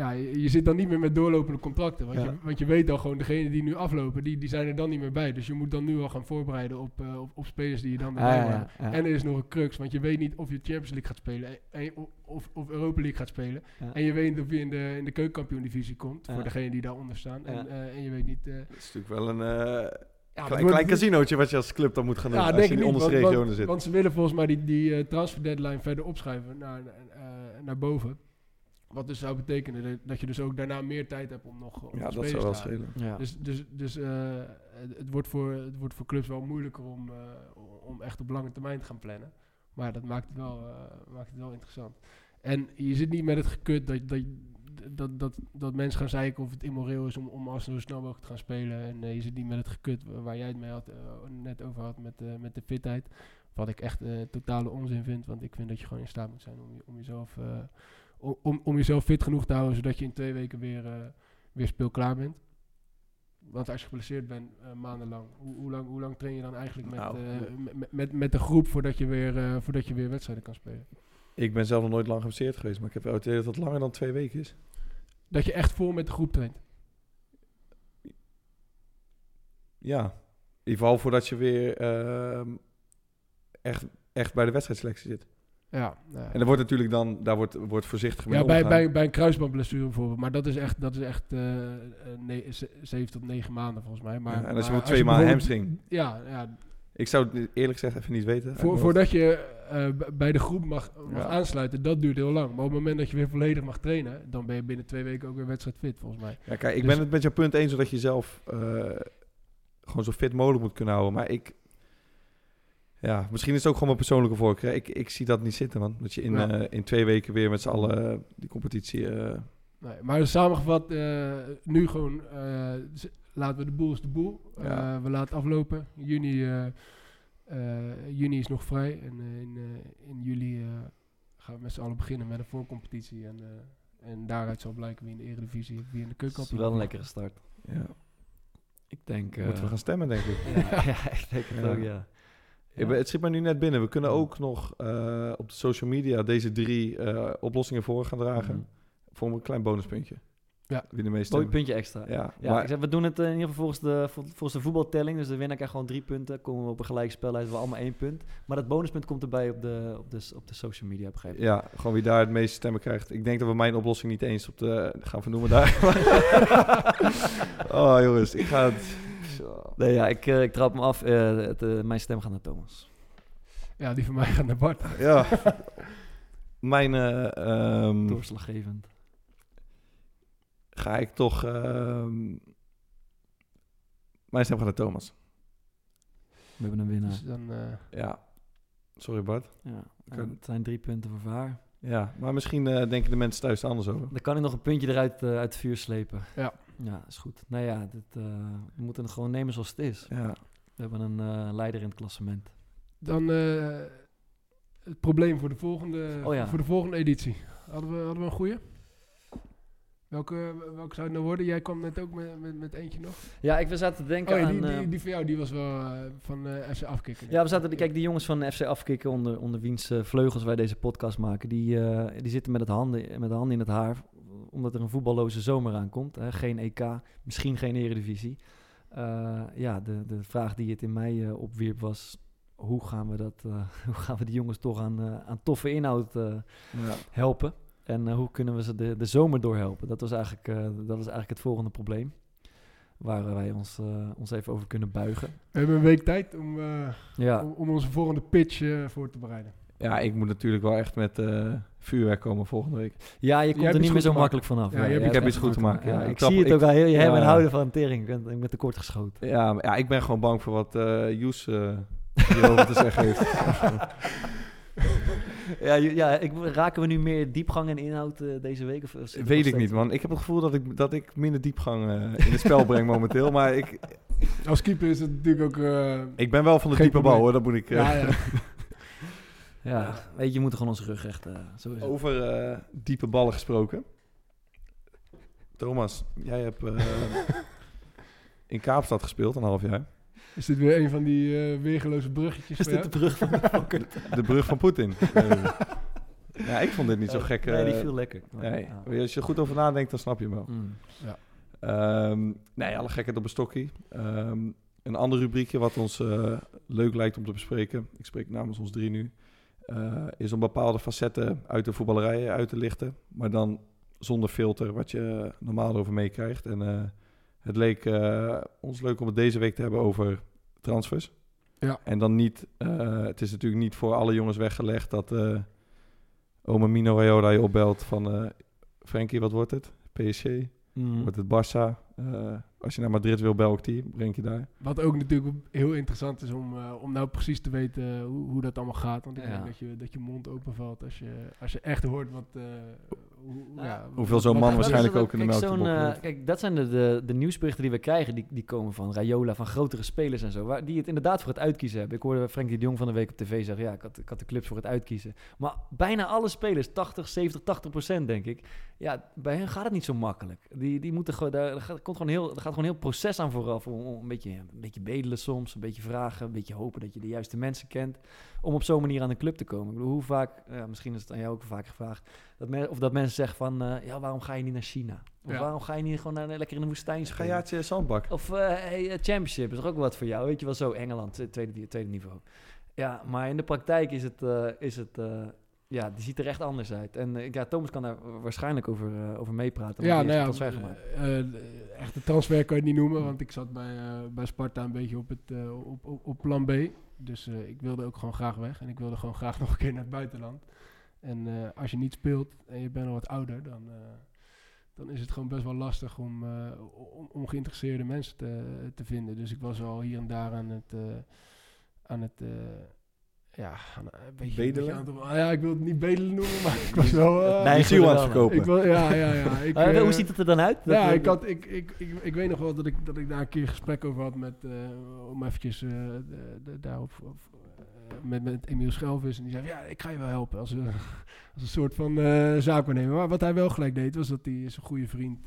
ja, je, zit dan niet meer met doorlopende contracten. Want, Ja. je, want je weet al gewoon, degenen die nu aflopen, die, die zijn er dan niet meer bij. Dus je moet dan nu al gaan voorbereiden op, eh, op, op spelers die je dan Ah, erbij ja, worden. ja, ja. En er is nog een crux, want je weet niet of je Champions League gaat spelen en, en- of, of Europa League gaat spelen. Ja. En je weet niet of je in de, in de keukenkampioen-divisie komt, Ja. voor degenen die daaronder staan. En, Ja. eh, en je weet niet... eh, Dat is natuurlijk wel een eh, ja, klein, klein casinootje wat je als club dan moet gaan doen. Ja, als denk je in de onderste regionen want, zit. want ze willen volgens mij die, die eh, transfer deadline verder opschuiven naar, eh, naar boven. Wat dus zou betekenen dat, je dus ook daarna meer tijd hebt om nog om ja, nog dat zou wel te schelen. Ja. Dus, dus, dus eh, het, het wordt voor, het wordt voor clubs wel moeilijker om, eh, om echt op lange termijn te gaan plannen. Maar dat maakt het wel, eh, maakt het wel interessant. En je zit niet met het gekut dat, dat, dat, dat, dat mensen gaan zeiken of het immoreel is om, om Arsenal zo snel mogelijk te gaan spelen. En je zit niet met het gekut wa- waar jij het mee had, net over had met, eh, met de fitheid. Wat ik echt eh, totale onzin vind, want ik vind dat je gewoon in staat moet zijn om, je- om, jezelf, eh, om, om, jezelf fit genoeg te houden, zodat je in twee weken weer, eh, weer speelklaar bent. Want als je geblesseerd bent eh, maandenlang, hoe, hoe, lang, hoe lang train je dan eigenlijk met, Nou, eh, met- met, de groep voordat je, weer, voordat je weer wedstrijden kan spelen? Ik ben zelf nog nooit lang geblesseerd geweest, maar ik heb het idee dat het langer dan twee weken is. Dat je echt vol met de groep traint. Ja, in ieder geval voordat je weer ehm, echt, echt bij de wedstrijdselectie zit. Ja, ja. En er wordt natuurlijk dan, daar wordt, wordt voorzichtig mee ja bij, bij, bij een kruisbandblessure bijvoorbeeld. Maar dat is echt, dat is echt eh, eh, zeven tot negen maanden volgens mij. Maar, Ja, en als je maar twee maanden hamstring. Ja, ja Ik zou het eerlijk gezegd even niet weten. voor, voordat je eh, bij de groep mag, mag Ja. aansluiten, dat duurt heel lang. Maar op het moment dat je weer volledig mag trainen, dan ben je binnen twee weken ook weer wedstrijdfit volgens mij. Ja, kijk, ik Dus- ben het met jouw punt eens, zodat je zelf gewoon zo fit mogelijk moet kunnen houden. Maar ik, ja, misschien is het ook gewoon mijn persoonlijke voorkeur. Ik, ik zie dat niet zitten, man. Dat je in, Ja. eh, in twee weken weer met z'n allen eh, die competitie... eh, Nee, maar samengevat, eh, nu gewoon eh, laten we de boel is de boel. Eh, Ja. we laten aflopen. Juni, eh, eh, juni is nog vrij. En eh, in, eh, in juli eh, gaan we met z'n allen beginnen met een voorcompetitie. En, eh, en daaruit zal blijken wie in de Eredivisie, wie in de Dat is wel een lekkere start. ja. Ik denk... eh, Moeten we gaan stemmen, denk ik. <laughs> ja, ja, ik denk het Ja. ook, ja. Het schiet me nu net binnen. We kunnen ook nog eh, op de social media deze drie eh, oplossingen voor gaan dragen. Mhm. Voor een klein bonuspuntje. Ja. Wie de meeste... Mooi puntje extra. Ja, Ja, maar- ik zeg, we doen het eh, in ieder geval volgens de, vol- volgens de voetbaltelling. Dus de winnaar krijgt gewoon drie punten. Komen we op een gelijk spel uit, we allemaal één punt. Maar dat bonuspunt komt erbij op de, op de, op de social media, begrijp ik. Ja, gewoon wie daar het meeste stemmen krijgt. Ik denk dat we mijn oplossing niet eens op de... Gaan we noemen daar. <laughs> <laughs> oh jongens, ik ga het... Zo. Nee, ja, ik, eh, ik trap me af. Eh, het, eh, mijn stem gaat naar Thomas. Ja, die van mij gaat naar Bart. <laughs> Ja. Mijn... eh, ehm, Doorslaggevend. ga ik toch... ehm, mijn stem gaat naar Thomas. We hebben een winnaar. Dus dan, eh, Ja. Sorry Bart. Ja, het zijn drie punten voor Vaar. Ja, maar misschien eh, denken de mensen thuis er anders over. Dan kan ik nog een puntje eruit uit het vuur slepen. Ja. Ja, is goed. Nou ja, dit, eh, we moeten het gewoon nemen zoals het is. Ja. We hebben een eh, leider in het klassement. dan eh, het probleem voor de, volgende, Oh ja. voor de volgende editie. Hadden we, hadden we een goeie? Welke, welke zou het nou worden? Jij kwam net ook met, met, met eentje nog. Ja, ik we zaten te denken Oh ja, aan... die, die, die van jou, die was wel van eh FC Afkikken. Ja, we zaten, kijk, die jongens van FC Afkikken, onder, onder wiens eh, vleugels wij deze podcast maken, die, eh, die zitten met, het handen, met de handen in het haar, omdat er een voetballoze zomer aankomt. Hè? Geen EK, misschien geen Eredivisie. Eh, ja, de, de vraag die het in mij eh, opwierp was, hoe gaan we, dat, eh, <laughs> hoe gaan we die jongens toch aan, eh, aan toffe inhoud eh, ja. helpen? En eh, hoe kunnen we ze de, de zomer doorhelpen? Dat was eigenlijk, eh, dat was eigenlijk het volgende probleem. Waar wij ons, eh, ons even over kunnen buigen. We hebben een week tijd om, eh, Ja, om, om onze volgende pitch eh, voor te bereiden. Ja, ik moet natuurlijk wel echt met eh, vuurwerk komen volgende week. Ja, je komt er niet meer zo makkelijk vanaf. Ja, ik heb iets goed te maken. Ja, ik, ik trap- zie het ik- ook al. Heel, je hebt een houden van tering. Ik ben, ik ben tekort geschoten. Ja, maar ja, ik ben gewoon bang voor wat eh Joes eh, hierover te zeggen heeft. <laughs> Ja, ja ik, raken we nu meer diepgang en inhoud eh, deze week? Of, Weet ik steeds- niet, man. Ik heb het gevoel dat ik, dat ik minder diepgang eh, in het spel breng momenteel. Maar ik, Als keeper is het natuurlijk ook... eh, ik ben wel van de diepe bal, hoor. Dat moet ik... eh, ja, ja. Ja, weet je, je moet er gewoon onze rug rechten. zo is het. Over eh, diepe ballen gesproken. Thomas, jij hebt eh, <laughs> in Kaapstad gespeeld een half jaar. Is dit weer een van die eh, weergeloze bruggetjes Is dit de brug van de <laughs> fokker? De brug van Poetin. <laughs> Eh, ja, ik vond dit niet zo gek. Nee, die eh, viel lekker. nee. Ja. Als je er goed over nadenkt, dan snap je hem wel. Mm. Ehm, nee, alle gekheid op een stokje. Ehm, een ander rubriekje wat ons eh, leuk lijkt om te bespreken, ik spreek namens ons drie nu, eh, is om bepaalde facetten uit de voetballerij uit te lichten, maar dan zonder filter wat je normaal over meekrijgt. En eh, het leek eh, ons leuk om het deze week te hebben over transfers. Ja. En dan niet, het is natuurlijk niet voor alle jongens weggelegd dat Ome Mino Raiola je opbelt van Frenkie, wat wordt het? PSG? Mm. Wordt het Barça? Eh, als je naar Madrid wil, bel ik die. Breng je daar. Wat ook natuurlijk heel interessant is om, eh, om nou precies te weten hoe, hoe dat allemaal gaat. Want ik Ja. denk dat je, dat je mond openvalt als je, als je echt hoort wat, eh, hoe, Ja, ja, hoeveel zo'n man waarschijnlijk ook in de melk te zo'n, bokken eh, heeft. Kijk, dat zijn de, de, de nieuwsberichten die we krijgen, die, die komen van Rayola, van grotere spelers en zo, waar, die het inderdaad voor het uitkiezen hebben. Ik hoorde Frenkie de Jong van de week op tv zeggen, ja, ik had, ik had de clubs voor het uitkiezen. Maar bijna alle spelers, 80, 70, 80 procent denk ik, ja, bij hen gaat het niet zo makkelijk. Die, die moeten gewoon, daar, daar gaat, komt gewoon heel, er gaat gewoon een heel proces aan vooraf, om, om een, beetje, een beetje bedelen soms, een beetje vragen, een beetje hopen dat je de juiste mensen kent, om op zo'n manier aan de club te komen. Ik bedoel, hoe vaak, ja, misschien is het aan jou ook vaak gevraagd, dat men, of dat mensen zeggen van, eh, ja, waarom ga je niet naar China? Of Ja. waarom ga je niet gewoon naar, lekker in de woestijn Ga spelen? jaartje zandbak. Of eh, hey, eh, Championship is toch ook wat voor jou? Weet je wel zo, Engeland, tweede, tweede niveau. Ja, maar in de praktijk is het, is het ja, die ziet er echt anders uit. En ja, Thomas kan daar waarschijnlijk over, over meepraten. Ja, nou ja, transfer gemaakt. echte transfer kan je het niet noemen, want ik zat bij, bij Sparta een beetje op, het, op, op, op plan B. Dus eh, ik wilde ook gewoon graag weg en ik wilde gewoon graag <laughs> nog een keer naar het buitenland. En eh, als je niet speelt en je bent al wat ouder, dan, eh, dan is het gewoon best wel lastig om, om, om geïnteresseerde mensen te, te vinden. Dus ik was al hier en daar aan het, aan het ja, aan, een beetje, een Bedelen? beetje aan het- ah ja, ik wil het niet bedelen noemen, maar ik was <laughs> wel... eh, Nee, ziel aan het verkopen. ik wil, ja, ja, ja. Ik, <laughs> Eh, eh, hoe ziet het er dan uit? Dat, ja, eh, ik, had, ik, ik, ik, ik weet nog wel dat ik, dat ik daar een keer gesprek over had met, eh, om eventjes eh, de, de, daarop, of, eh, met, met Emiel Schelvis. En die zei, ja, ik ga je wel helpen als, een <laughs> als een soort van eh zaakwaarnemer. Maar wat hij wel gelijk deed, was dat hij zijn goede vriend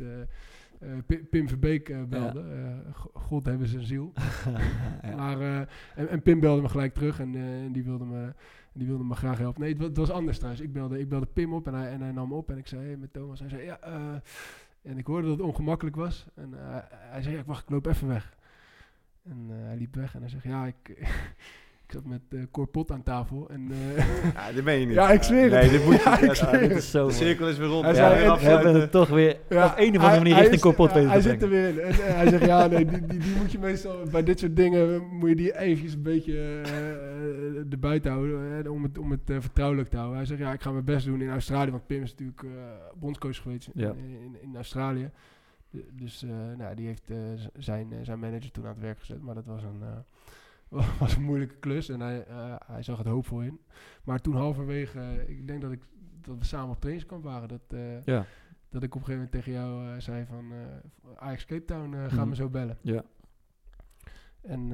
eh, eh, Pi- Pim Verbeek eh, belde. Eh, go- God hebben zijn ziel. <laughs> ja. Maar, eh, en, en Pim belde me gelijk terug en, eh, die, wilde me, die wilde me graag helpen. Nee, het, wa- het was anders trouwens. Ik belde, ik belde Pim op en hij, en hij nam op en ik zei hey, met Thomas. Hij zei ja, eh, en ik hoorde dat het ongemakkelijk was. En eh, hij zei ja, ik wacht, ik loop even weg. En eh, hij liep weg en hij zegt ja, ik zat met eh Cor Pot aan tafel. En, eh, <laughs> Ja, dit ben je niet. Ja, ik zweer het. Nee, dit moet je... <laughs> Ja, ik ja, zweer dit het. is zo de cirkel is weer rond. Hij zei, We hebben het toch weer op een of andere hij- manier richting Corpot ja, weten Hij zit er weer in. En, eh, hij zegt, ja, nee, die, die, die moet je meestal... Bij dit soort dingen moet je die eventjes een beetje eh, eh, erbuiten houden. eh, om het, om het eh, vertrouwelijk te houden. Hij zegt, ja, ik ga mijn best doen in Australië. Want Pim is natuurlijk eh, bondscoach geweest in, Ja. in, in Australië. De- dus eh, nou, die heeft eh, zijn, eh, zijn manager toen aan het werk gezet. Maar dat was een... eh, <laughs> was een moeilijke klus en hij, eh, hij zag het hoopvol in. Maar toen halverwege, ik denk dat, ik, dat we samen op trainingskamp waren, dat, eh, Ja, dat ik op een gegeven moment tegen jou eh, zei van Ajax Cape Town, ga Mhm. me zo bellen. ja. En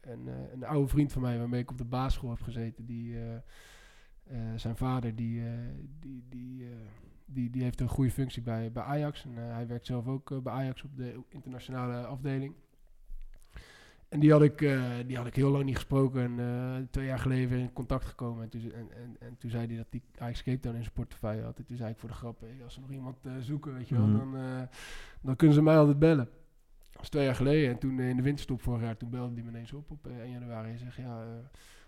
een, een oude vriend van mij waarmee ik op de basisschool heb gezeten, die, zijn vader, die, die, die, die, die heeft een goede functie bij, bij Ajax. En hij werkt zelf ook bij Ajax op de internationale afdeling. En die had, ik, eh, die had ik heel lang niet gesproken. En eh, twee jaar geleden in contact gekomen. En toen, en, en, en toen zei hij dat hij Ajax Cape Town in zijn portefeuille had. En toen zei ik voor de grap, hey, als ze nog iemand eh, zoeken, weet je wel, Mhm. dan, dan kunnen ze mij altijd bellen. Dat is twee jaar geleden. En toen in de winterstop vorig jaar, toen belde hij me ineens op op eh, 1 januari. En zegt, ja,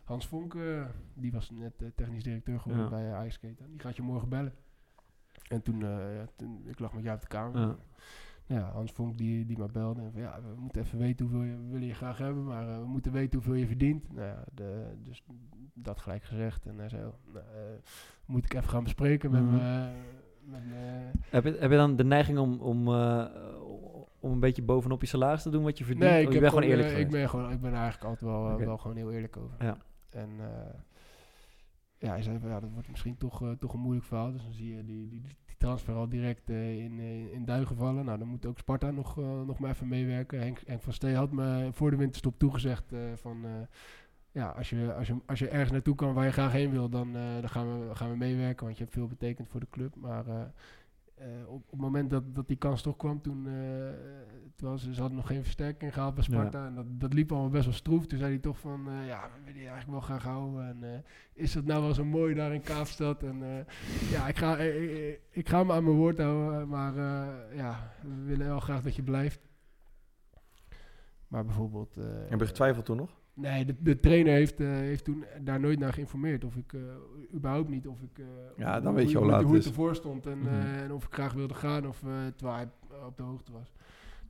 Hans Vonk, die was net technisch directeur geworden Ja. bij Ajax Cape Town. Die gaat je morgen bellen. En toen, ja, toen ik lag met jou op de kamer. Ja. Ja, Hans Vonk die, die maar belde. En van, ja, we moeten even weten hoeveel je, willen je graag hebben, maar eh, we moeten weten hoeveel je verdient. Nou ja, de, dus dat gelijk gezegd. En hij zei, oh, nou, eh, moet ik even gaan bespreken met Mhm. me. Met me. Heb, je, heb je dan de neiging om, om, eh, om een beetje bovenop je salaris te doen wat je verdient? Nee, Of ik, bent gewoon eerlijk eh, ik ben gewoon, ik ben eigenlijk altijd wel, eh, wel gewoon heel eerlijk over. Ja. En eh, ja, hij zei ja, dat wordt misschien toch, eh, toch een moeilijk verhaal. Dus dan zie je die, die, die transfer al direct eh, in, eh, in duigen vallen. Nou, dan moet ook Sparta nog, eh, nog maar even meewerken. Henk, Henk van Stee had me voor de winterstop toegezegd van... ja, als je, als, je, als je ergens naartoe kan waar je graag heen wil, dan, dan gaan, we, gaan we meewerken. Want je hebt veel betekend voor de club. Maar eh, op, op het moment dat, dat die kans toch kwam, toen, eh, toen was, ze hadden nog geen versterking gehaald bij Sparta. En dat, dat liep allemaal best wel stroef. Toen zei hij toch van, eh, ja, we willen je eigenlijk wel graag houden. En eh, is dat nou wel zo mooi daar in Kaapstad? En eh, ja, ik ga, eh, ik ga me aan mijn woord houden. Maar eh, ja, we willen wel graag dat je blijft. Maar bijvoorbeeld... eh, Heb je getwijfeld toen nog? Nee, de, de trainer heeft, eh, heeft toen daar nooit naar geïnformeerd. Of ik, eh, überhaupt niet, of ik... eh, Ja, dan hoe- weet je hoe, laat hoe het ervoor stond en, Mhm. en of ik graag wilde gaan, of, terwijl hij op de hoogte was.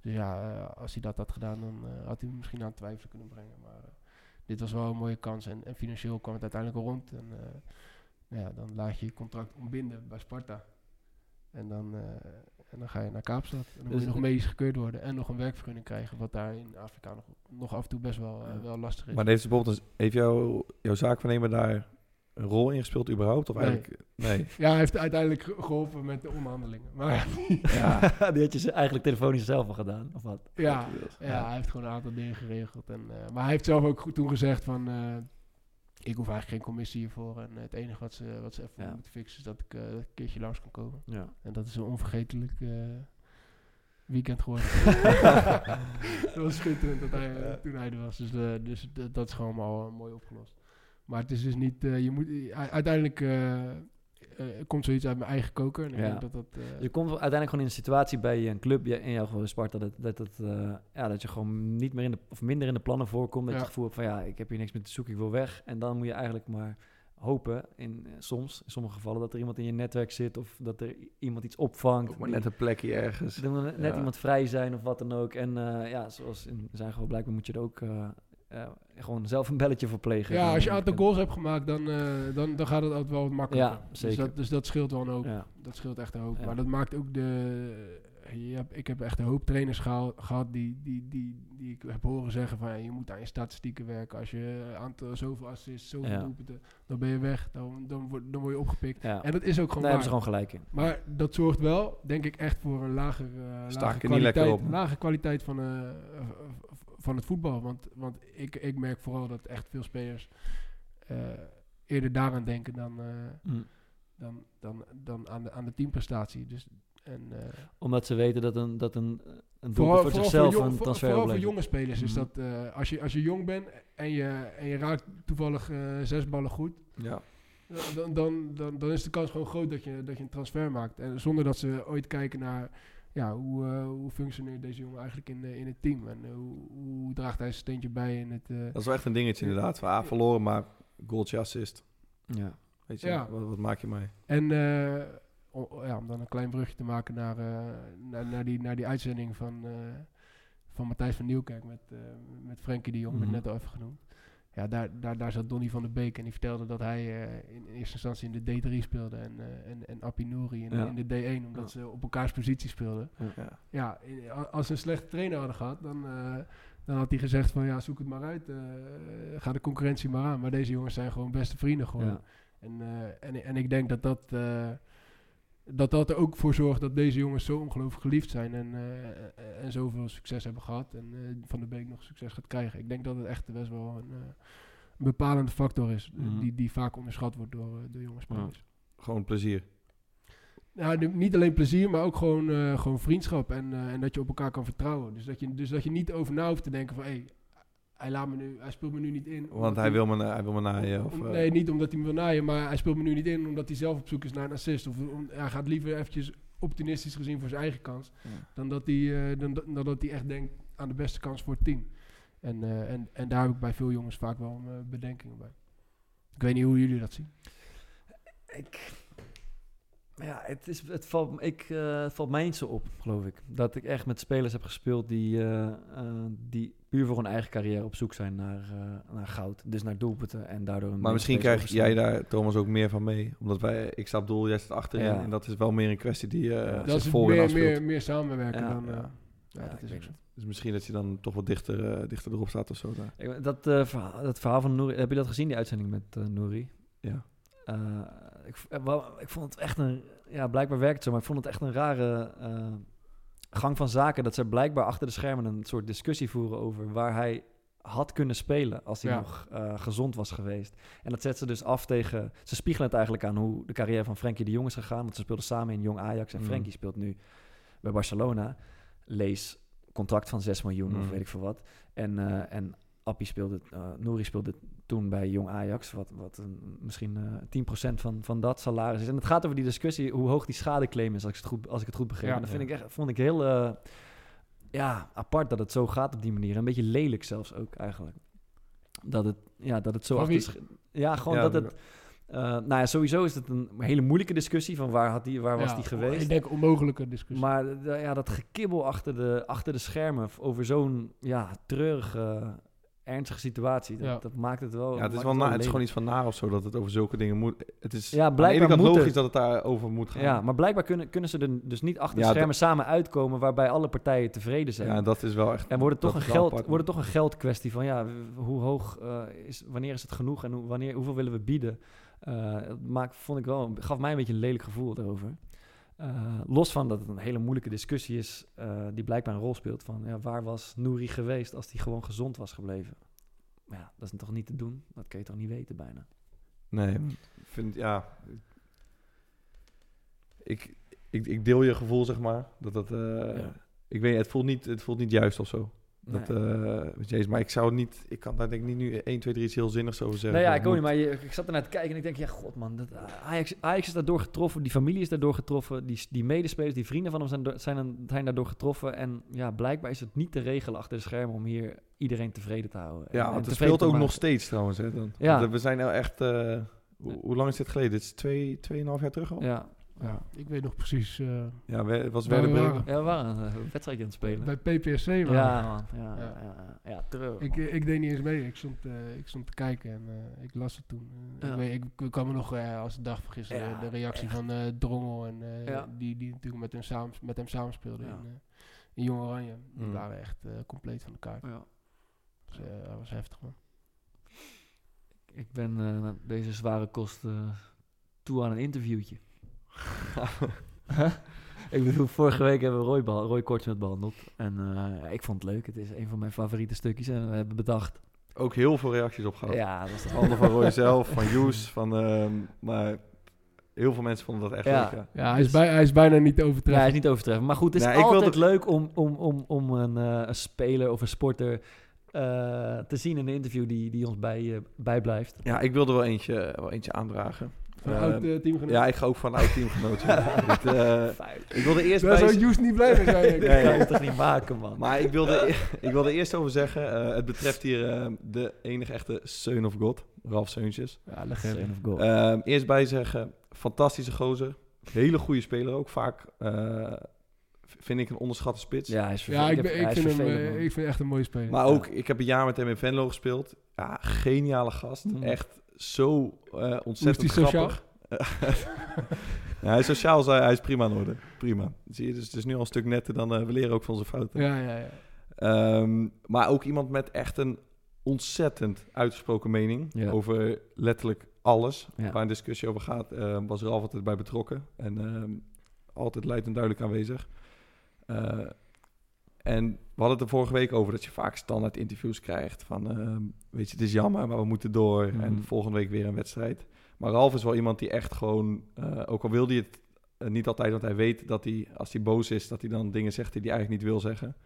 Dus ja, als hij dat had gedaan, dan had hij me misschien aan het twijfelen kunnen brengen. Maar dit was wel een mooie kans en, en financieel kwam het uiteindelijk rond. En nou ja, dan laat je je contract ontbinden bij Sparta. En dan, en dan ga je naar Kaapstad. En dan moet Dus je nog medisch gekeurd worden en nog een werkvergunning krijgen. Wat daar in Afrika nog, nog af en toe best wel, eh, wel lastig is. Maar heeft, ze bijvoorbeeld een- heeft jouw, jouw zaakvernemer daar een rol in gespeeld überhaupt? Of Nee. eigenlijk... Nee. <laughs> Ja, hij heeft uiteindelijk ge- geholpen met de onderhandelingen. Maar <laughs> Ja. die had je ze eigenlijk telefonisch zelf al gedaan, of wat? ja, ja, hij heeft gewoon een aantal dingen geregeld. En, eh, maar hij heeft zelf ook goed toen gezegd van... eh, ik hoef eigenlijk geen commissie hiervoor. En het enige wat ze, wat ze even Ja. moeten fixen is dat ik eh, een keertje langs kan komen. Ja. En dat is een onvergetelijk eh, weekend geworden. <laughs> <laughs> dat was schitterend dat hij, eh, toen hij er was. Dus, eh, dus dat is gewoon al mooi opgelost. Maar het is dus niet... eh, je moet, uiteindelijk eh, komt zoiets uit mijn eigen koker. En ik Ja. denk dat dat... eh, Je komt uiteindelijk gewoon in een situatie bij een club, in jouw geval Sparta, dat, dat, dat, eh, ja, dat je gewoon niet meer in de, of minder in de plannen voorkomt. Dat Ja. je het gevoel hebt van ja, ik heb hier niks meer te zoeken, ik wil weg. En dan moet je eigenlijk maar hopen, in, soms, in sommige gevallen, dat er iemand in je netwerk zit of dat er iemand iets opvangt. Ook maar die- net een plekje ergens. er moet net Ja. iemand vrij zijn of wat dan ook. En eh, ja, zoals in zijn geval blijkbaar moet je er ook eh, eh, gewoon zelf een belletje voor plegen. ja, als je een aantal goals hebt gemaakt, dan, eh, dan, dan gaat het altijd wel wat makkelijker. Ja, Dus zeker. dat, dus dat scheelt wel een hoop. Ja, Dat scheelt echt een hoop. Ja. Maar dat maakt ook de... Je hebt, ik heb echt een hoop trainers gehaal- gehad die, die, die, die ik heb horen zeggen van... ja, je moet aan je statistieken werken. Als je aantal zoveel assists, zoveel Ja. doelpunten... dan ben je weg. Dan, dan, word, dan word je opgepikt. ja. En dat is ook gewoon daar hebben waar. ze gewoon gelijk in. Maar dat zorgt wel, denk ik, echt voor een lager, Sta lage ik niet lekker kwaliteit, op. lage kwaliteit van, eh, van het voetbal. Want, want ik, ik merk vooral dat echt veel spelers eh, eerder daaraan denken dan, eh, Mm. dan, dan, dan aan, de, aan de teamprestatie. Dus, en, eh, Omdat ze weten dat een, dat een, een vooral, voor zichzelf jong- een transfer vooral voor jonge spelers is Mhm. dat als, je, als je jong bent en je, en je raakt toevallig zes ballen goed, Ja. dan, dan, dan, dan is de kans gewoon groot dat je, dat je een transfer maakt. En zonder dat ze ooit kijken naar ja, hoe, eh, hoe functioneert deze jongen eigenlijk in, eh, in het team. En eh, hoe, hoe draagt hij zijn steentje bij in het... eh, Dat is wel echt een dingetje inderdaad. Van, ah, verloren, maar goaltje assist. Ja. Weet je, Ja. wat, wat maak je mee? En eh, o- ja, om dan een klein brugje te maken naar, eh, naar, naar, die, naar die uitzending van, eh, van Matthijs van Nieuwkerk met, eh met Frenkie de Jong, werd net al even genoemd. Ja, daar, daar, daar zat Donny van der Beek en die vertelde dat hij eh, in eerste instantie in de D3 speelde en, eh en, en Appie Nouri in, Ja. in de D1, omdat ze op elkaars positie speelden. Ja. Ja, in- als ze een slechte trainer hadden gehad, dan, eh, dan had hij gezegd van ja, zoek het maar uit, eh, ga de concurrentie maar aan. Maar deze jongens zijn gewoon beste vrienden geworden. Ja. En, eh, en, en ik denk dat dat, eh, dat dat er ook voor zorgt dat deze jongens zo ongelooflijk geliefd zijn en, eh, en- zoveel succes hebben gehad. En eh, Van de Beek nog succes gaat krijgen. Ik denk dat het echt best wel een, een bepalende factor is, Mhm. die, die vaak onderschat wordt door, door jonge spelers. Gewoon plezier. Nu- niet alleen plezier, maar ook gewoon, gewoon vriendschap en, en dat je op elkaar kan vertrouwen. Dus dat je, dus dat je niet over na hoeft te denken van, hé, hij, laat me nu, hij speelt me nu niet in. Want hij wil me, na- hij wil me naaien. Of, om- eh, nee, niet omdat hij me wil naaien, maar hij speelt me nu niet in omdat hij zelf op zoek is naar een assist. Of om, hij gaat liever eventjes optimistisch gezien voor zijn eigen kans, Ja. dan, dat hij, eh, dan, dan dat hij echt denkt aan de beste kans voor het team. En, eh, en, en daar heb ik bij veel jongens vaak wel bedenkingen bij. Ik weet niet hoe jullie dat zien. Ik, ja, het, is, het, valt, ik, eh, het valt mij niet zo op, geloof ik. Dat ik echt met spelers heb gespeeld die, eh, eh, die puur voor hun eigen carrière op zoek zijn naar, eh, naar goud. Dus naar doelpunten en daardoor een Maar misschien krijg jij daar, Thomas, ook meer van mee. Omdat wij, ik sta op doel, jij staat achterin. Ja. En dat is wel meer een kwestie die eh Ja. zich dat is voor meer, meer, meer samenwerken Ja, dan... eh, ja. ja, Ja, dat is ook zo. Dus misschien dat je dan toch wat dichter, eh, dichter erop staat of zo. Daar. Ik- Dat, eh, verhaal, dat verhaal van Nouri, heb je dat gezien, die uitzending met eh Nouri? Ja. Ik, eh, ik vond het echt een, ja, blijkbaar werkt het zo, maar ik vond het echt een rare eh, gang van zaken. Dat ze blijkbaar achter de schermen een soort discussie voeren over waar hij had kunnen spelen als hij Ja. nog eh, gezond was geweest. En dat zet ze dus af tegen, ze spiegelen het eigenlijk aan hoe de carrière van Frenkie de Jong is gegaan. Want ze speelden samen in Jong Ajax en Mm. Frenkie speelt nu bij Barcelona. Lees contract van 6 miljoen of Mm. weet ik veel wat. En, en Appie speelde, eh Nouri speelde toen bij Jong Ajax, wat, wat een, misschien eh 10% van, van dat salaris is. En het gaat over die discussie hoe hoog die schadeclaim is, als ik het goed, als ik het goed begreep. Ja. en dat vind ik echt, vond ik heel eh, ja, apart dat het zo gaat op die manier. Een beetje lelijk zelfs ook eigenlijk. Dat het, ja, dat het zo achter Ja, gewoon Ja, dat het... nou ja, sowieso is het een hele moeilijke discussie van waar, had die, waar was Ja, die geweest. Ik denk onmogelijke discussie. Maar ja, dat gekibbel achter de, achter de schermen over zo'n ja, treurige, ernstige situatie, dat, Ja. dat maakt het wel. Ja, het is, wel na, het is gewoon iets van naar of zo dat het over zulke dingen moet. Het is Ja, aan de blijkbaar ene kant moet logisch het. dat het daarover moet gaan. Ja, maar blijkbaar kunnen, kunnen ze er dus niet achter Ja, de schermen samen uitkomen waarbij alle partijen tevreden zijn. Ja, dat is wel echt. en wordt het, toch een geld, wordt het toch een geldkwestie van ja, hoe hoog eh, is, wanneer is het genoeg en hoe, wanneer, hoeveel willen we bieden? Eh, het maakt, vond ik wel, gaf mij een beetje een lelijk gevoel erover. Eh, los van dat het een hele moeilijke discussie is, eh, die blijkbaar een rol speelt van ja, waar was Nouri geweest als hij gewoon gezond was gebleven? Maar ja, dat is toch niet te doen? Dat kun je toch niet weten bijna? Nee, ik vind, ja... Ik, ik, ik deel je gevoel, zeg maar. Dat dat... eh, Ja. Ik weet, het voelt niet, het voelt niet juist of zo. Dat, Nee. eh, maar ik zou het niet... Ik kan daar denk ik niet nu 1, 2, 3 iets heel zinnigs over zeggen. Nee, ja, Dat ik ook niet, maar je, ik zat ernaar te kijken en ik denk, ja, god man, dat, Ajax, Ajax is daardoor getroffen, die familie is daardoor getroffen, die, die medespelers, die vrienden van hem zijn, zijn, zijn daardoor getroffen. En ja, blijkbaar is het niet te regelen achter de schermen om hier iedereen tevreden te houden. En- Ja, en want het speelt ook maken. nog steeds trouwens. Hè, dan. Ja. Want We zijn nou echt... eh, hoe, hoe lang is dit geleden? Dit is twee, tweeënhalf jaar terug al? Ja, Ja, ik weet nog precies. eh, Ja, we- het was Waar Werder Bremen. ja we waren een eh, wedstrijdje aan het spelen. bij PPSC, man. Ja, man. Ja, ja. Ja. ja, ja, terug. Ik, ik deed niet eens mee. Ik stond, eh, ik stond te kijken en eh, ik las het toen. Ja. ik, weet, ik, ik kan me nog eh, als de dag van gisteren Ja, de reactie echt. van eh, Drongel en eh, Ja. die, die natuurlijk met hem, samen, met hem samenspeelde Ja. in, eh, in Jong Oranje. Die Mm. waren echt compleet van elkaar. Ja. Dus, eh, dat was heftig man. Ik ben eh, deze zware kosten toe aan een interviewtje. <laughs> ik bedoel, vorige week hebben we Roy, behal- Roy Kortsmet behandeld. En eh, ik vond het leuk. Het is een van mijn favoriete stukjes. En we hebben bedacht. Ook heel veel reacties op gehad. Ja, dat toch Allemaal van Roy zelf, van <laughs> Joes, van... ehm, maar heel veel mensen vonden dat echt Ja. leuk, ja. Ja, hij, is Dus- bij, hij is bijna niet te Ja, hij overtreffen. is niet overtreffen. Maar goed, het is wilde- altijd leuk om, om, om, om een, eh, een speler of een sporter eh, te zien in een interview die, die ons bij, bijblijft. Ja, ik wilde wel eentje, wel eentje aandragen. Van een oud teamgenoot. ja, ik ga ook van een oud teamgenoot. <laughs> eh, ik wilde eerst Daar bij... zou Joes niet blij mee zijn. denk ik. <laughs> Dat kan je toch niet maken, man. Maar ik wilde, <laughs> ik wilde eerst over zeggen, eh, het betreft hier eh, de enige echte Son of God, Ralf Seuntjes. Ja, legende. Of goal. Ehm, eerst bij zeggen, fantastische gozer. Hele goede speler ook. Vaak eh, vind ik een onderschatte spits. ja, hij is Ja, ik, ben, ik, vind hem, vervelend, eh, ik vind hem echt een mooie speler. Maar ook, ik heb een jaar met hem in Venlo gespeeld. Ja, geniale gast. Mm. Echt zo eh, ontzettend Hoe is die grappig. <laughs> ja, hij is sociaal, hij, is prima in orde. Prima. Zie je, dus het is nu al een stuk netter dan eh, we leren ook van onze fouten. Ja, ja, ja. Ehm, maar ook iemand met echt een ontzettend uitgesproken mening Ja. over letterlijk alles Ja. waar een discussie over gaat. ehm, was er altijd bij betrokken en ehm, altijd luid en duidelijk aanwezig. En we hadden het er vorige week over dat je vaak standaard interviews krijgt van, ehm, weet je, het is jammer, maar we moeten door Mhm. en volgende week weer een wedstrijd. Maar Ralf is wel iemand die echt gewoon, eh, ook al wil hij het eh, niet altijd, want hij weet dat hij, als hij boos is, dat hij dan dingen zegt die hij eigenlijk niet wil zeggen.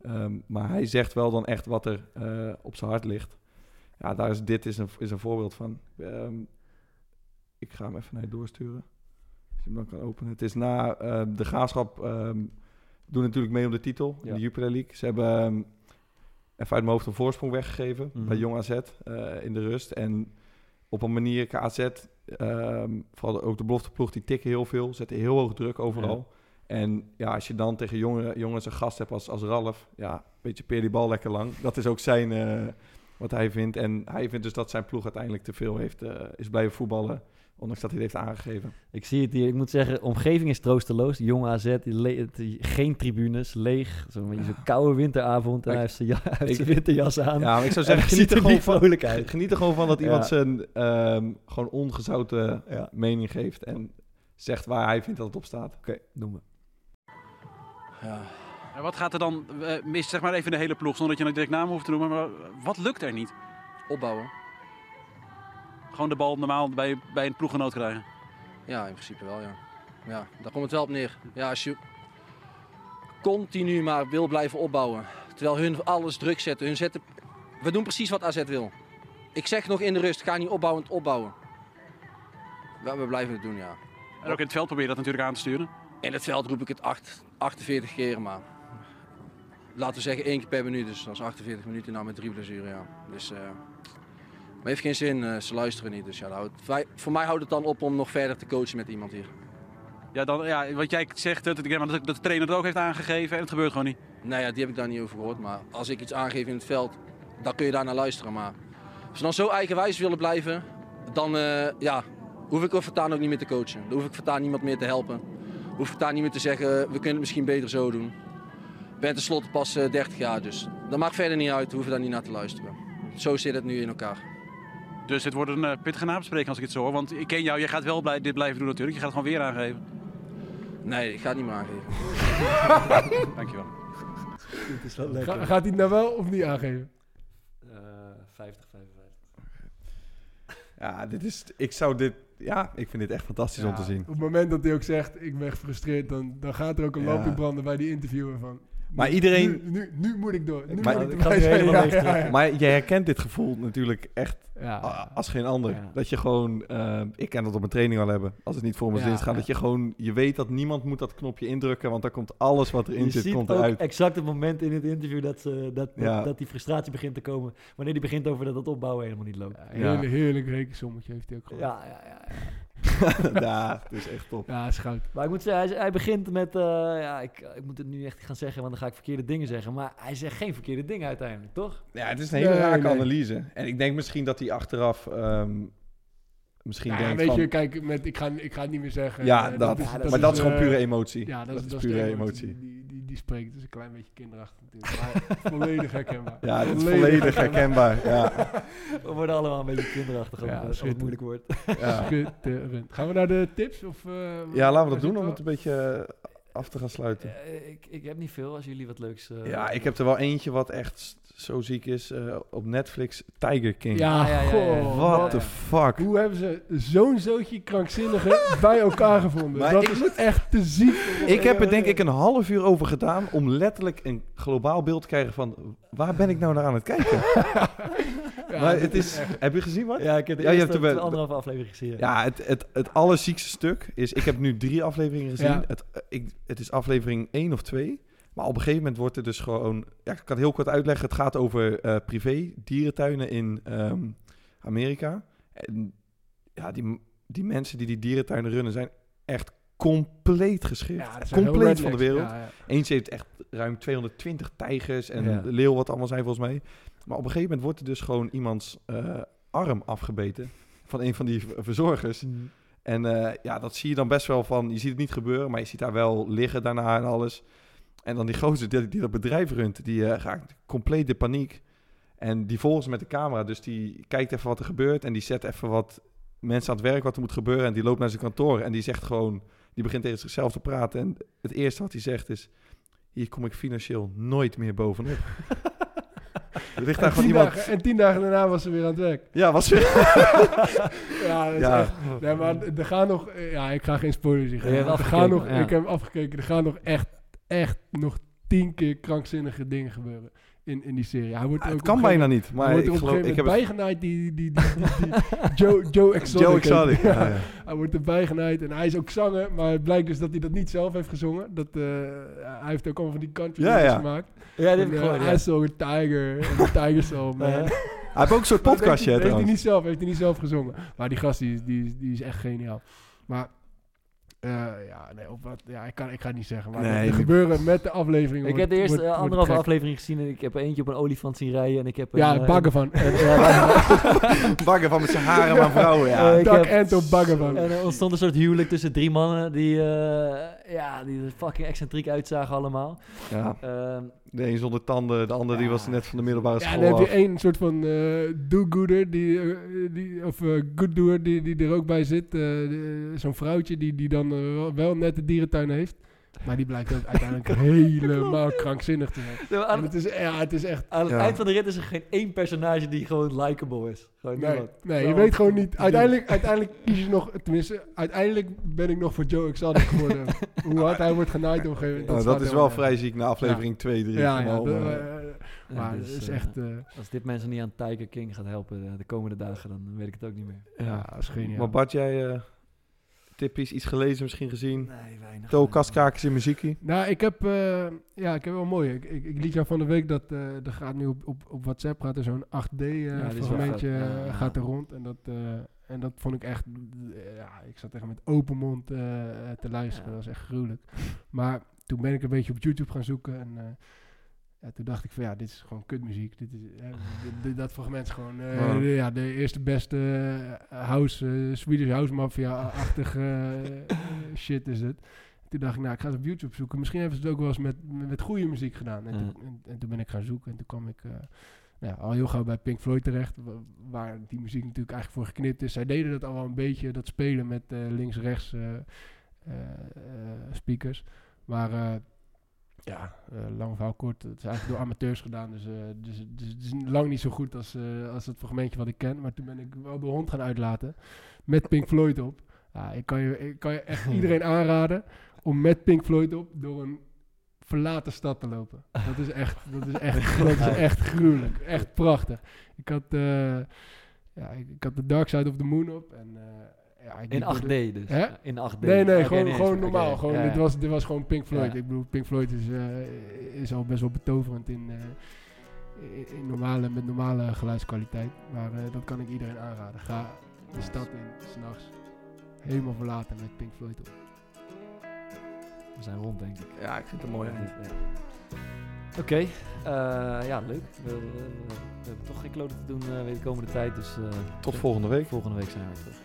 Ehm, maar hij zegt wel dan echt wat er eh, op zijn hart ligt. Ja, daar is dit is een, is een voorbeeld van. Ehm, ik ga hem even naar je doorsturen. Als je hem dan kan openen. Het is na de graafschap. Doen natuurlijk mee om de titel in de Jupiler League. Ze hebben ehm, even uit mijn hoofd een voorsprong weggegeven Mhm. bij Jong AZ eh, in de rust. En op een manier, KAZ, ehm vooral ook de belofteploeg, die tikken heel veel. Zetten heel hoog druk overal. En ja, als je dan tegen jonge, jongens een gast hebt als, als Ralf, ja, een beetje peer die bal lekker lang. Dat is ook zijn, eh, wat hij vindt. En hij vindt dus dat zijn ploeg uiteindelijk te veel heeft, eh, is blijven voetballen. Ondanks dat hij het heeft aangegeven. Ik zie het hier. Ik moet zeggen, omgeving is troosteloos. Jong AZ, geen tribunes, leeg. Zo'n beetje zo'n koude winteravond. En hij heeft zijn, ja, winterjas aan. Ja, maar ik zou En zeggen, geniet er, er gewoon van, uit. geniet er gewoon van dat iemand Ja. zijn ehm, gewoon ongezouten Ja. mening geeft. En zegt waar hij vindt dat het op staat. Oké, doen we. Ja, En wat gaat er dan eh, mis, zeg maar even de hele ploeg, zonder dat je een direct naam hoeft te noemen. Maar wat lukt er niet? opbouwen. Gewoon de bal normaal bij, bij een ploeggenoot krijgen. Ja, in principe wel, ja. Ja, daar komt het wel op neer. Ja, als je continu maar wil blijven opbouwen. Terwijl hun alles druk zetten. Hun zetten... We doen precies wat AZ wil. Ik zeg nog in de rust, ga niet opbouwend opbouwen. Ja, we blijven het doen, ja. En ook in het veld probeer je dat natuurlijk aan te sturen. In het veld roep ik het acht- 48 keer, maar laten we zeggen één keer per minuut. Dus dat is 48 minuten nou met drie blessuren, ja. Dus, eh, maar heeft geen zin, eh, ze luisteren niet. Dus ja, voor mij houdt het dan op om nog verder te coachen met iemand hier. Ja, dan, ja, wat jij zegt, dat, dat, de trainer het ook heeft aangegeven en het gebeurt gewoon niet. Nou ja, die heb ik daar niet over gehoord. Maar als ik iets aangeef in het veld, dan kun je daar naar luisteren. Maar als ze dan zo eigenwijs willen blijven, dan eh, ja, hoef ik voortaan ook niet meer te coachen. Dan hoef ik voortaan niemand meer te helpen. Hoef ik voortaan niet meer te zeggen, we kunnen het misschien beter zo doen. Ik ben tenslotte pas eh, 30 jaar, dus dat maakt verder niet uit. We hoeven daar niet naar te luisteren. Zo zit het nu in elkaar. Dus dit wordt een eh, pittige nabespreking als ik het zo hoor. Want ik ken jou, jij gaat wel blij, dit blijven doen natuurlijk. Je gaat het gewoon weer aangeven. Nee, ik ga het niet meer aangeven. <laughs> Dankjewel. Het is wel Ga- gaat hij het nou wel of niet aangeven? Eh, 50, 55. Ja, dit is, ik zou dit, ja, ik vind dit echt fantastisch om te zien. Op het moment dat hij ook zegt, ik ben gefrustreerd, dan, dan gaat er ook een Ja. lampje branden bij die interviewer van... Maar nu- iedereen- Nu, nu, nu moet ik door. Nu Maar- moet ik Ja, ja, ja. Maar je herkent dit gevoel natuurlijk echt als geen ander. Ja. Dat je gewoon, eh, ik ken dat op mijn training al hebben, als het niet voor mijn Ja, zin gaat, ja. dat je gewoon, je weet dat niemand moet dat knopje indrukken, want dan komt alles wat erin Je zit, ziet komt ook eruit. exact het moment in het interview dat, ze, dat, dat, Ja. dat die frustratie begint te komen. Wanneer die begint over dat het opbouwen helemaal niet loopt. Ja, heerlijk, heerlijk rekensommetje heeft hij ook gewoon. Ja, ja, ja. <laughs> ja. het is echt top. Ja, is goud. Maar ik moet zeggen, hij, hij begint met... eh, ja, ik, ik moet het nu echt gaan zeggen, want dan ga ik verkeerde dingen zeggen. Maar hij zegt geen verkeerde dingen uiteindelijk, toch? Ja, het is een hele Nee, rake nee. analyse. En ik denk misschien dat hij achteraf ehm, misschien Ja, denkt weet van... je, kijk, met, ik, ga, ik ga het niet meer zeggen. ja, Eh, dat, is- maar dat is eh, gewoon pure emotie. Ja, dat, dat is, pure emotie. Die, die, die, spreekt, dus een klein beetje kinderachtig natuurlijk. Maar <laughs> volledig herkenbaar. Ja, is volledig herkenbaar. Ja, <laughs> We worden allemaal een beetje kinderachtig Ja, als het moeilijk wordt. ja. Gaan we naar de tips? Of, eh, ja, laten we dat doen om het een beetje eh, af te gaan sluiten. Ik, ik heb niet veel, als jullie wat leuks... eh, Ja, ik heb er wel eentje wat echt zo ziek is. eh, op Netflix, Tiger King. Ja, Ah, ja, goh, What wat- the fuck? Hoe hebben ze zo'n zootje krankzinnigen bij elkaar gevonden? Maar dat ik is echt te ziek. Ik heb er denk ik een half uur over gedaan om letterlijk een globaal beeld te krijgen van waar ben ik nou naar aan het kijken? <laughs> Ja, maar het is, echt- heb je gezien wat? Ja, ik heb de Ja, je hebt er anderhalve aflevering gezien. Ja, het, het, het allerziekste stuk is, ik heb nu drie afleveringen gezien. Ja. Het, eh, ik, het is aflevering één of twee. Maar op een gegeven moment wordt er dus gewoon, ja, ik kan het heel kort uitleggen. Het gaat over eh, privé dierentuinen in ehm, Amerika. En ja, die, die mensen die die dierentuinen runnen zijn echt compleet geschikt. Ja, compleet van de wereld. Ja, ja. Eens heeft echt ruim 220 tijgers en leeuw wat allemaal zijn volgens mij. Maar op een gegeven moment wordt er dus gewoon iemands eh, arm afgebeten van een van die verzorgers. Mm. En eh, ja, dat zie je dan best wel van, je ziet het niet gebeuren, maar je ziet daar wel liggen daarna en alles. En dan die gozer die, dat bedrijf runt, die eh, raakt compleet de paniek. En die volgt met de camera, dus die kijkt even wat er gebeurt en die zet even wat mensen aan het werk wat er moet gebeuren. En die loopt naar zijn kantoor en die zegt gewoon, die begint tegen zichzelf te praten. En het eerste wat hij zegt is, hier kom ik financieel nooit meer bovenop. <laughs> <laughs> er ligt daar En gewoon tien, iemand... dagen, en tien dagen daarna was ze weer aan het werk. Ja, was weer... <laughs> Ja, dat is Ja. echt... Nee, maar er gaan nog... Ja, ik ga geen spoilers geven. Er gaan nog, ja. Ik heb afgekeken. Er gaan nog echt, echt nog tien keer krankzinnige dingen gebeuren in, in die serie. Hij wordt Ah, ook het kan bijna niet, maar hij ik wordt er op een geloof... Ik gegeven heb bijgenaaid die, die, die, die, die Joe, <laughs> Joe Exotic. Joe Exotic, hij. ja, ja. <laughs> Hij wordt erbij genaaid en hij is ook zanger, maar het blijkt dus dat hij dat niet zelf heeft gezongen. Dat, eh, hij heeft ook allemaal van die country Ja, gemaakt. Ja, dit heb ik eh, gehoord, saw a tiger en <laughs> tiger saw man. Ja. Hij heeft ook een soort Maar dat podcastje, hè, heeft, hij- heeft hij niet zelf, heeft hij niet zelf gezongen. Maar die gast die, is- die, is- die is echt geniaal. Maar eh, ja, nee, op wat, ja, ik, kan, ik ga het niet zeggen. Maar Nee, er gebeuren met de aflevering. Ik wordt- heb de eerste wordt- wordt anderhalve aflevering gezien en ik heb er eentje op een olifant zien rijden en ik heb... Ja, een, <laughs> eh, baggen van. <laughs> en- ja, baggen. Baggen van met zijn haren maar vrouwen, ja. Eh, ik Dak heb- en op baggen van. En er ontstond een soort huwelijk tussen drie mannen die, eh, ja, die er fucking excentriek uitzagen allemaal. ja. Ehm, De een zonder tanden, de ander die Ja. was net van de middelbare Ja, school dan heb je één soort van eh do-gooder, die, eh, die, of eh good-doer, die, die er ook bij zit. Eh, Zo'n vrouwtje die, die dan wel, wel net de dierentuin heeft. Maar die blijkt ook uiteindelijk <laughs> helemaal krankzinnig te zijn. Aan, het is, ja, het is echt... aan het Ja. eind van de rit is er geen één personage die gewoon likable is. Gewoon Nee, niemand. nee je weet gewoon niet. Uiteindelijk, <laughs> uiteindelijk kies je nog, tenminste, uiteindelijk ben ik nog voor Joe Exotic geworden. <laughs> Hoe hard hij wordt genaaid op een gegeven moment. Nou, slaat dat is wel vrij ziek na aflevering 2, 3. Ja, ja. Allemaal, de- eh, eh, Ja, maar dus, het is eh, echt... eh, Als dit mensen niet aan Tiger King gaat helpen de komende dagen, dan weet ik het ook niet meer. ja, dat is geniaal. Maar Bart, jij eh tippies, iets gelezen misschien gezien? Nee, weinig. To kastkakers in muziekie? Nou, ik heb, eh, ja, ik heb wel mooi. Ik, ik, ik liet jou van de week dat eh, er gaat nu op, op, op WhatsApp gaat er zo'n 8D eh Ja, dit is wel fragmentje vet. eh, Ja. gaat er rond en dat eh, en dat vond ik echt, ja, ik zat echt met open mond eh, te luisteren. Ja. Dat was echt gruwelijk. Maar toen ben ik een beetje op YouTube gaan zoeken en eh, ja, toen dacht ik van ja, dit is gewoon kutmuziek. Dit is, <laughs> dat fragment is gewoon eh, Ja. de, ja, de eerste beste eh, house, eh, Swedish house mafia-achtige <laughs> shit is het. Toen dacht ik, nou, ik ga het op YouTube zoeken. Misschien hebben ze het ook wel eens met, met, goede muziek gedaan. En, Ja. toen, en, en toen ben ik gaan zoeken en toen kwam ik eh, ja, al heel gauw bij Pink Floyd terecht, wa- waar die muziek natuurlijk eigenlijk voor geknipt is. Zij deden dat al wel een beetje, dat spelen met links-rechts speakers. Maar ja, eh, lang verhaal kort, het is eigenlijk door amateurs gedaan, dus, eh, dus, dus het is lang niet zo goed als, eh, als het fragmentje wat ik ken. Maar toen ben ik wel de hond gaan uitlaten met Pink Floyd op. Ja, ik, kan je, ik kan je echt <laughs> iedereen aanraden om met Pink Floyd op door een verlaten stad te lopen. Dat is echt, dat is echt, <laughs> dat is echt gruwelijk. Echt prachtig. Ik had, ja, ik, ik had de Dark Side of the Moon op. En, ja, In liep door 8D de- dus. Hè? In 8D. Nee, nee, gewoon, nee, gewoon normaal. Gewoon, ja, dit, was, dit was gewoon Pink Floyd. Ja. Ik bedoel, Pink Floyd is, eh, is al best wel betoverend in, eh, in, in normale, met normale geluidskwaliteit. Maar eh, dat kan ik iedereen aanraden. Ga de stad in, s'nachts. Helemaal verlaten met Pink Floyd op. We zijn rond, denk ik. Ja, ik vind het een mooi eind. Ja. Oké, eh, ja, leuk. We, we- we hebben toch geen kloten te doen eh, weer de komende tijd. Dus eh, Tot volgende week. volgende week zijn we weer terug.